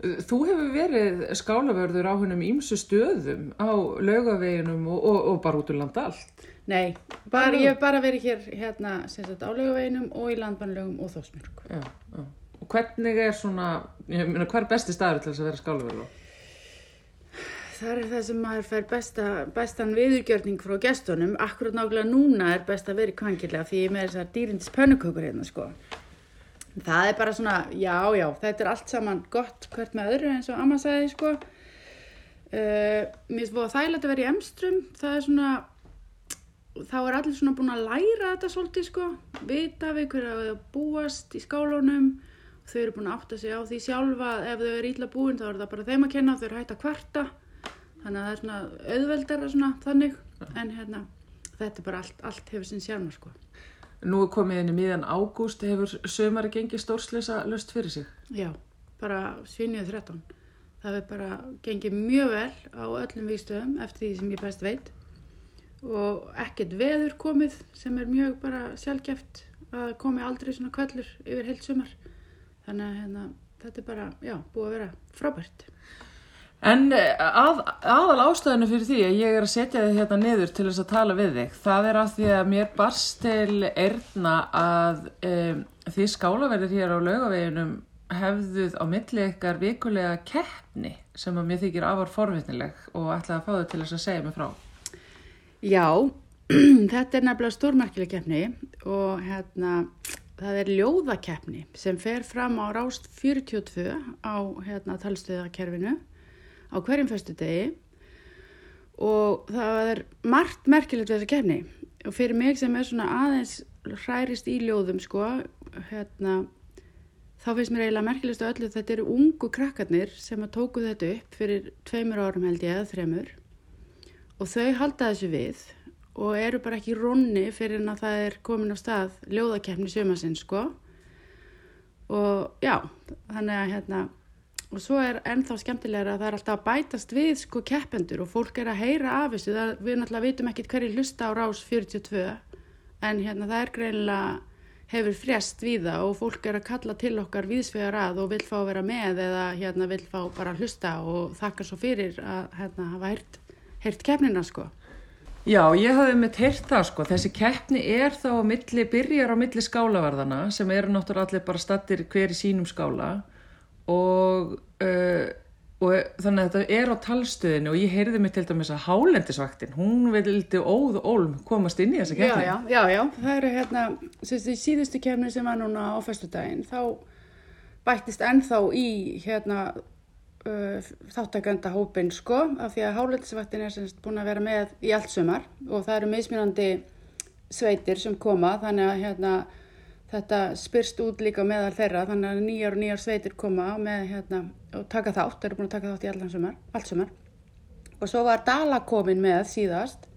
Þú hefur verið skálavörður á hennum ímsu stöðum á lögaveginum og, og, og bara út úr landa allt Nei, bara, ég hef bara verið hér hérna, sagt, á lögaveginum og í landbannlögum og þósmjörg. Já, já. Og hvernig er svona, ég meina, hver er besti staður til þess að vera skálaverður? Það er það sem maður fær besta, bestan viðurgjörning frá gestunum. Akkurat nákvæmlega núna er best að vera í kvangilega því ég með þessar dýrindis pönnukökur hérna, sko. Það er bara svona, já, já, þetta er allt saman gott hvert með öðru eins og Amma sagði, sko. Uh, mér finnst það að þægilegt að vera í emstrum, það er svona þá er allir svona búin að læra þetta svolítið sko, vita við hverja að búast í skálunum þau eru búin að átta sig á því sjálfa ef þau eru ítla búin þá er það bara þeim að kenna þau eru hægt að kvarta. Þannig að það er svona auðveldara svona þannig. En hérna þetta er bara allt, allt hefur sinn sjálfna sko. Nú er komið inn í miðan ágúst hefur sömari gengið stórsleisa löst fyrir sig? Já, bara svinniðu 13 það hefur bara gengið mjög vel á öllum výstöðum eftir því sem ég best veit og ekkert veður komið sem er mjög bara sjálfgeft að komi aldrei svona kvöllur yfir heilt sumar þannig að hérna, þetta er bara, já, búið að vera frábært En eh, að, aðal ástæðinu fyrir því að ég er að setja þið hérna niður til þess að tala við þig, það er af því að mér barst til erna að um, því skálaverðir hér á laugaveginum hefðuð á milli ykkar vikulega keppni sem að mér þykir afar forvitnileg og ætlaði að fá þau til þess að segja mig frá. Já, þetta er nefnilega stórmerkileg keppni og hérna, það er ljóðakeppni sem fer fram á rást 42 á hérna, talstöðakerfinu á hverjum fyrstu degi og það er margt merkilegt við þessa keppni. Og fyrir mig sem er svona aðeins hrærist í ljóðum sko, hérna, þá finnst mér eiginlega merkilegst að öllu þetta eru ungu krakkarnir sem að tóku þetta upp fyrir tveimur árum held ég eða þremur og þau halda þessu við og eru bara ekki rónni fyrir en að það er komin á stað ljóðakefni sömasinn sko. Og já þannig að hérna og svo er ennþá skemmtilega að það er alltaf að bætast við sko keppendur og fólk er að heyra af þessu. Það, við náttúrulega vitum ekkit hverju hlusta á rás 42 en hérna það er greinilega hefur frjast við það og fólk er að kalla til okkar viðsvegar að og vil fá að vera með eða hérna vil fá bara að hlusta og þakka svo fyrir að hérna hafa heyrt heyrt keppnina sko. Já, ég hafði mitt heyrt það sko. Þessi keppni er þá á milli, byrjar á milli skálavarðana sem eru náttúrulega allir bara stattir hver í sínum skála og uh, og þannig að þetta er á talstöðinu og ég heyrði mig til dæmis að hálendisvaktin, hún vildi óð og ólm komast inn í þessa Já, keppni. já, já, já, það eru hérna, sérst, í síðustu kemni sem var núna á festudaginn, þá bættist ennþá í hérna þáttakönda hópin sko, af því að hálendisvaktin er semst búin að vera með í allt sumar og það eru mismunandi sveitir sem koma, þannig að hérna þetta spyrst út líka meðal þeirra, þannig að nýjar og nýjar sveitir koma með hérna og taka þátt, eru búin að taka þátt í allan sumar, allt sumar. Og svo var Dala komin með síðast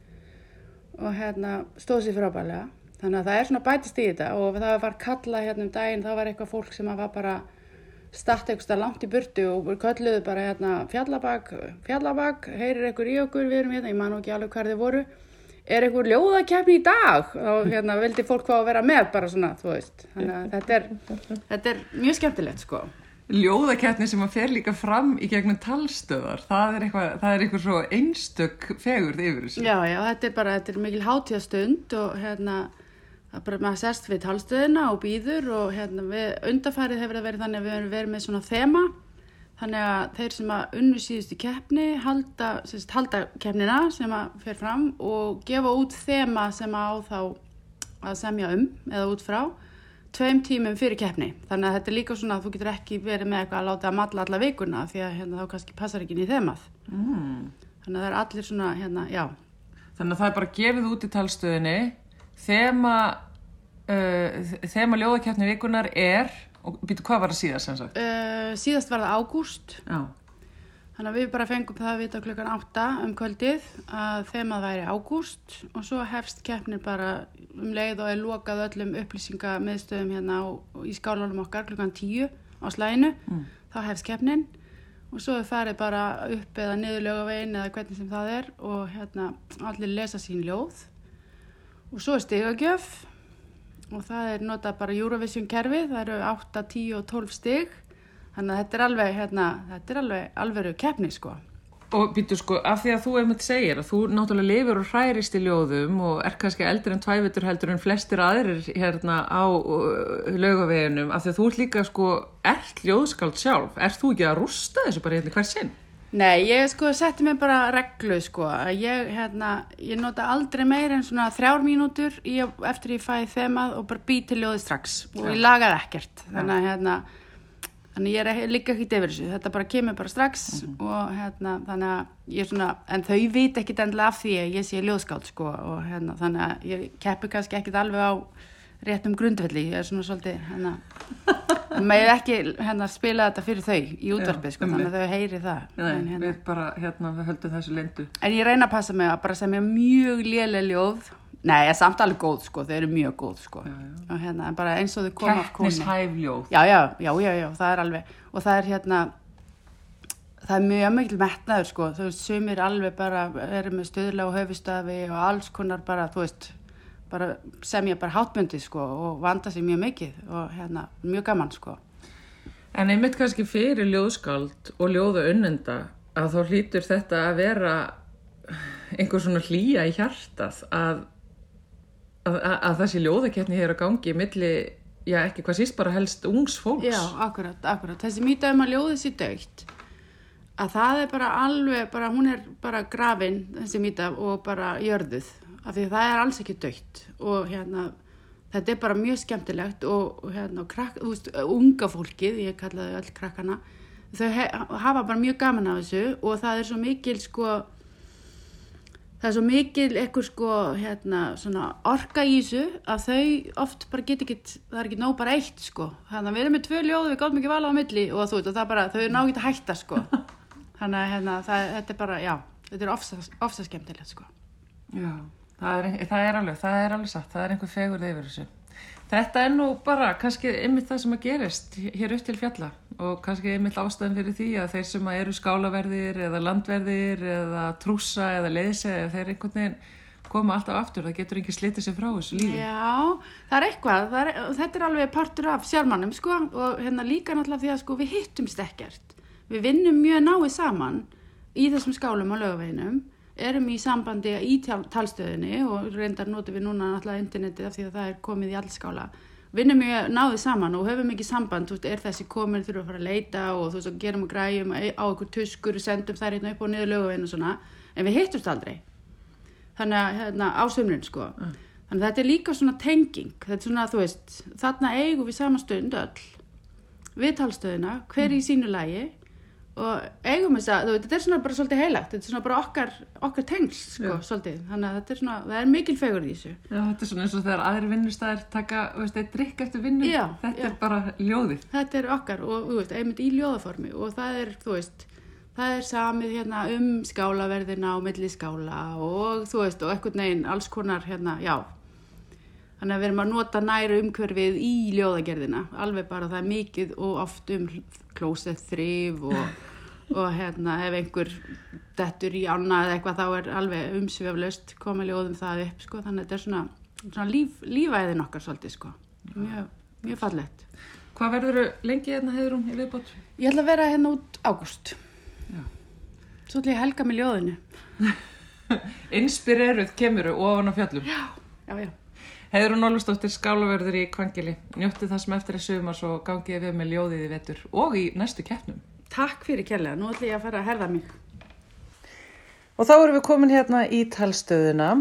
og hérna stóð sér frábælega þannig að það er svona bætist í þetta og það var kallað hérna um daginn það var eitthvað fólk sem var bara statt eitthvað langt í burtu og kölluðu bara hérna fjallabak fjallabak, heyrir eitthvað í okkur við erum hérna, ég man ekki alveg hver þið voru. Er eitthvað ljóðakefni í dag? Og hérna vildi fólk fá að vera með bara svona, þú veist. Þannig að þetta er, þetta er mjög skemmtilegt sko. Ljóðakeppni sem að fer líka fram í gegnum talstöðar, það er eitthvað, það er eitthvað svo einstök fegurð yfir þessu. Já, já, þetta er bara, þetta er mikil hátíðastund og hérna, það bara maður sest við talstöðina og býður og hérna við, undarfærið hefur það verið þannig að við höfum verið með svona þema, þannig að þeir sem að unnu síðustu keppni halda, sérst, halda keppnina sem að fer fram og gefa út þema sem að á þá að semja um eða út frá tveim tímum fyrir keppni. Þannig að þetta er líka svona að þú getur ekki verið með eitthvað að láta að matla alla vikuna því að hérna, þá kannski passar ekki inn í þemað. Mm. þannig að það er allir svona hérna, já, Þannig að það er bara gefið út í talstöðinni, þema, uh, þema ljóðakeppni vikunar er, og býtu hvað var það síðast sem sagt? uh, síðast var það ágúst þannig að við bara fengum það að vita klukkan átta um kvöldið að þemað væri ágúst og svo hefst keppnir bara um leið og er lokað öllum upplýsingamiðstöðum hérna á, í skálanum okkar klukkan tíu á slæginu Mm. þá hefst keppnin og svo er farið bara upp eða niður lögavegin eða hvernig sem það er og hérna allir lesa sín ljóð og svo er stigagjöf og það er notað bara Eurovision kerfi, það eru 8, 10 og 12 stig þannig að þetta er alveg, hérna, þetta er alveg alveru keppni sko. Og býtu sko, af því að þú einmitt segir að þú náttúrulega lifir og hærist í ljóðum og er kannski eldri en tvævitur heldur en flestir aðrir hérna á uh, laugaveginum, af því að þú líka sko, ert ljóðskald sjálf, ert þú ekki að rústa þessu bara hérna hver sinn? Nei, ég sko setti mig bara reglu sko, að ég, hérna, ég nota aldrei meir en svona þrjár mínútur í, eftir ég fæði þemað og bara bý til ljóði strax. Og ég lagaði ekkert, þannig að hérna, þannig ég er líka ekkert yfir þessu, þetta bara kemur bara strax og hérna, þannig að ég svona, en þau veit ekkit endilega af því að ég sé ljóðskáld sko og hérna, þannig að ég keppi kannski ekkit alveg á réttum grundvelli, ég er svona svolítið, hérna, með ekki hérna spila þetta fyrir þau í útvarpið sko, þannig að þau heyri það. Nei, en, hérna, við bara, hérna, við höldum þessu lindu. en ég reyna að passa mig að bara semja mjög léleg ljóð, nei, ég er samt alveg góð sko, þau eru mjög góð sko, og hérna, bara eins og þau koma af konu. Keppnishæf ljóð. Já, já, já, já, já, það er alveg og það er hérna það er mjög mikil metnaður sko veist, sumir alveg bara eru með stöðla og höfustafi og alls konar bara, þú veist, bara semja bara hátmyndi sko og vanda sig mjög mikið og hérna, mjög gaman sko. En einmitt kannski fyrir ljóðskald og ljóða unnenda að þá hlýtur þetta að vera einhver svona hlýja í hjartað að, að, að, að þessi ljóðakeppni hér á gangi milli, já ekki hvað síst bara helst ungs fólks. Já, akkurat, akkurat, þessi mýta um að ljóði sér dögt að það er bara alveg, bara hún er bara grafin þessi mýta og bara jörðuð af því það er alls ekki dögt og hérna þetta er bara mjög skemmtilegt og, og hérna, þú veist, unga fólkið, ég kallaði öll krakkana, þau he, hafa bara mjög gaman af þessu og það er svo mikil sko, það er svo mikil ekkur sko, hérna, svona orka í þessu að þau oft bara get ekki, það er ekki nóg bara eitt sko, þannig að við erum með tvö ljóð, við gáðum ekki vala á milli og þú veit, og það bara, þau er ná ekki að hætta sko, þannig að hérna, það, þetta er bara, já, þetta er ofsa, ofsa skemmtilegt sko. Já, það er, það er alveg, það er alveg satt, það er einhver fegurð yfir þessu. Þetta er nú bara kannski einmitt það sem að gerist hér upp til fjalla og kannski einmitt ástæðan fyrir því að þeir sem eru skálaverðir eða landverðir eða trúsa eða leysa eða þeir einhvern veginn koma alltaf aftur, það getur ekki slitið sér frá þessu lífi. Já, það er eitthvað, það er, þetta er alveg partur af sjármannum sko og hérna líka náttúrulega því að sko við hittumst ekkert. Við vinnum mjög náið saman í þessum skálum á lögaveginum, erum í sambandi í tal talstöðinni og reyndar notum við núna náttúrulega internetið af því að það er komið í allskála vinnum mjög náðið saman og höfum ekki samband, þú veist, er þessi komin þurfum að fara að leita og þú veist, og gerum og græjum á okkur tuskur, sendum þær hérna upp og niður löguvinn og svona, en við hittumst aldrei þannig að, hérna, á sömrun sko, mm. þannig að þetta er líka svona tenging, þetta er svona, þú veist þarna eigum við sama stund öll viðtalstöðina, hver mm. í sínu lægi og eigum þess að, þetta er svona bara svolítið heilagt, þetta er svona bara okkar, okkar tengls, sko, svolítið, þannig að þetta er svona, það er mikil fegur í þessu. Já, þetta er svona eins og þegar aðri vinnustæðir taka, veist, eitt drikk eftir vinnu, Já, þetta Já. er bara ljóðið. Þetta er okkar og, þú veist, einmitt í ljóðaformi og það er, þú veist, það er samið hérna um skálaverðina og milli skála og þú veist, og ekkert neginn, alls konar hérna, já, þannig að við erum að nota næru umhverfið í ljóðagerðina, alveg bara það er mikið og oft um klósett þrif og, og hérna ef einhver dettur í ána eða eitthvað þá er alveg umsveflaust komið ljóðum það upp sko. Þannig að þetta er svona, svona líf, lífæðin okkar svolítið sko. Mjög, mjög fallett Hvað verður lengi hérna hefur hún í viðbót? Ég ætla að vera hérna út ágúst. Svo ætla ég að helga með ljóðinu. Inspireruð kemuru ofan á fjallum. Já, já, já Heiður og Nólustóttir skálaverður í Kvangili. Njótti það sem eftir er sumar svo gangið við með ljóðið í vetur og í næstu keppnum. Takk fyrir kjærlega. Nú ætlum ég að fara að herða mig. Og þá erum við komin hérna í talstöðuna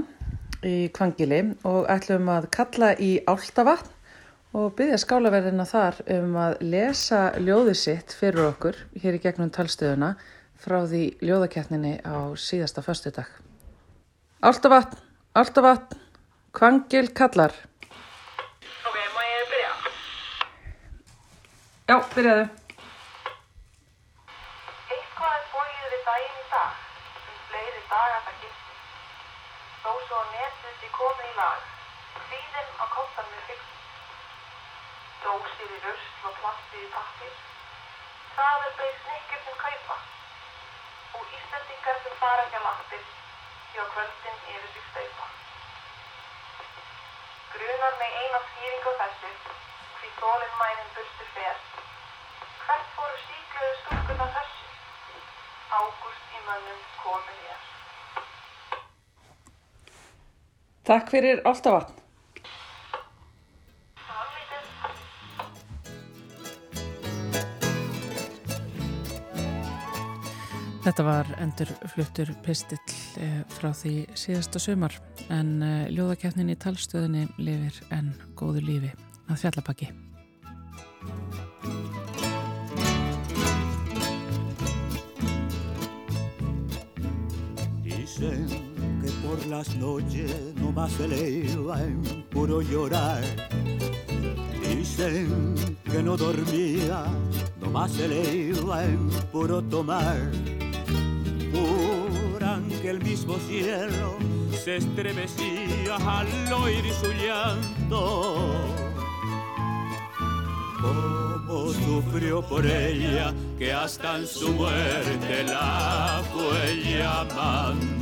í Kvangili og ætlum að kalla í Áltavatn og byggja skálaverðina þar um að lesa ljóðið sitt fyrir okkur hér í gegnum talstöðuna frá því ljóðakeppninni á síðasta föstudag. Áltavatn, Áltavatn. Kvangil kallar. Ok, má ég byrja? Já, byrjaðu. Eitthvað er bóið við daginn í dag, sem fleiri dagar það gildi. Þó svo netið því komið í lag, hvíðinn á kottan með fyrst. Dósir í röst og plastið í pappir. Það er beig snikkir sem kaupa. Og íslendingar sem fara ekki að lappir, því á kvöldin yfir sig staupa. Grunar mig eina skýring á þessu, hví tólinn mænin burstur fer. Hvert fóru síkluðu stúrkuna þessu? Ágúst í mönnum komin ég. Takk fyrir alltaf vatn. Þetta var endur fluttur pistill frá því síðasta sömar en eh, ljóðakefnin í talstöðinni lifir enn góðu lífi að fjallapakki. Dicen que por las noches no más se eleva en puro llorar. Dicen que no dormía, no más se eleva en puro tomar que el mismo cielo se estremecía al oír su llanto. Cómo sufrió por ella, que hasta en su muerte la fue llamando.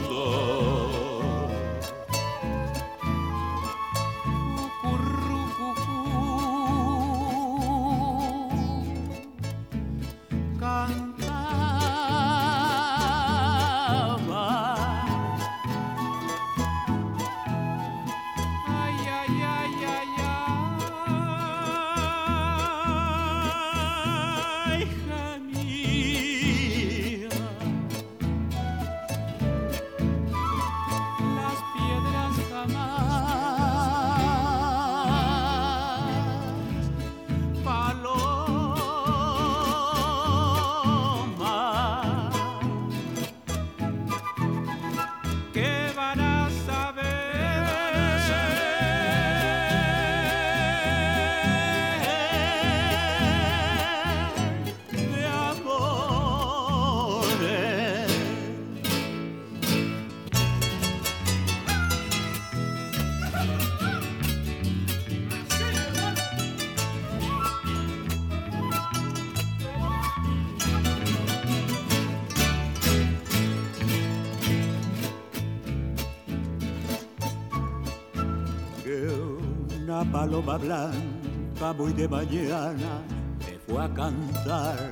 Paloma blanca muy de mañana me fue a cantar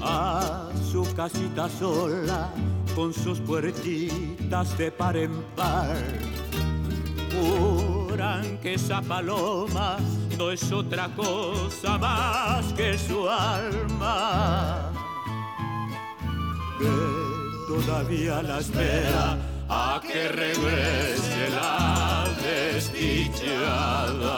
a su casita sola con sus puertitas de par en par. Juran que esa paloma no es otra cosa más que su alma que todavía la espera a que regrese la desdichada.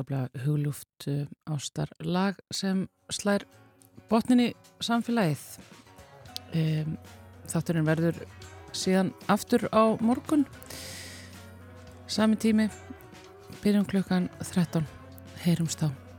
Afskaplega hugluft uh, ástar lag sem slær botninni samfélagið. Um, Þátturinn verður síðan aftur á morgun sami tími byrjum klukkan 13 heyrumst á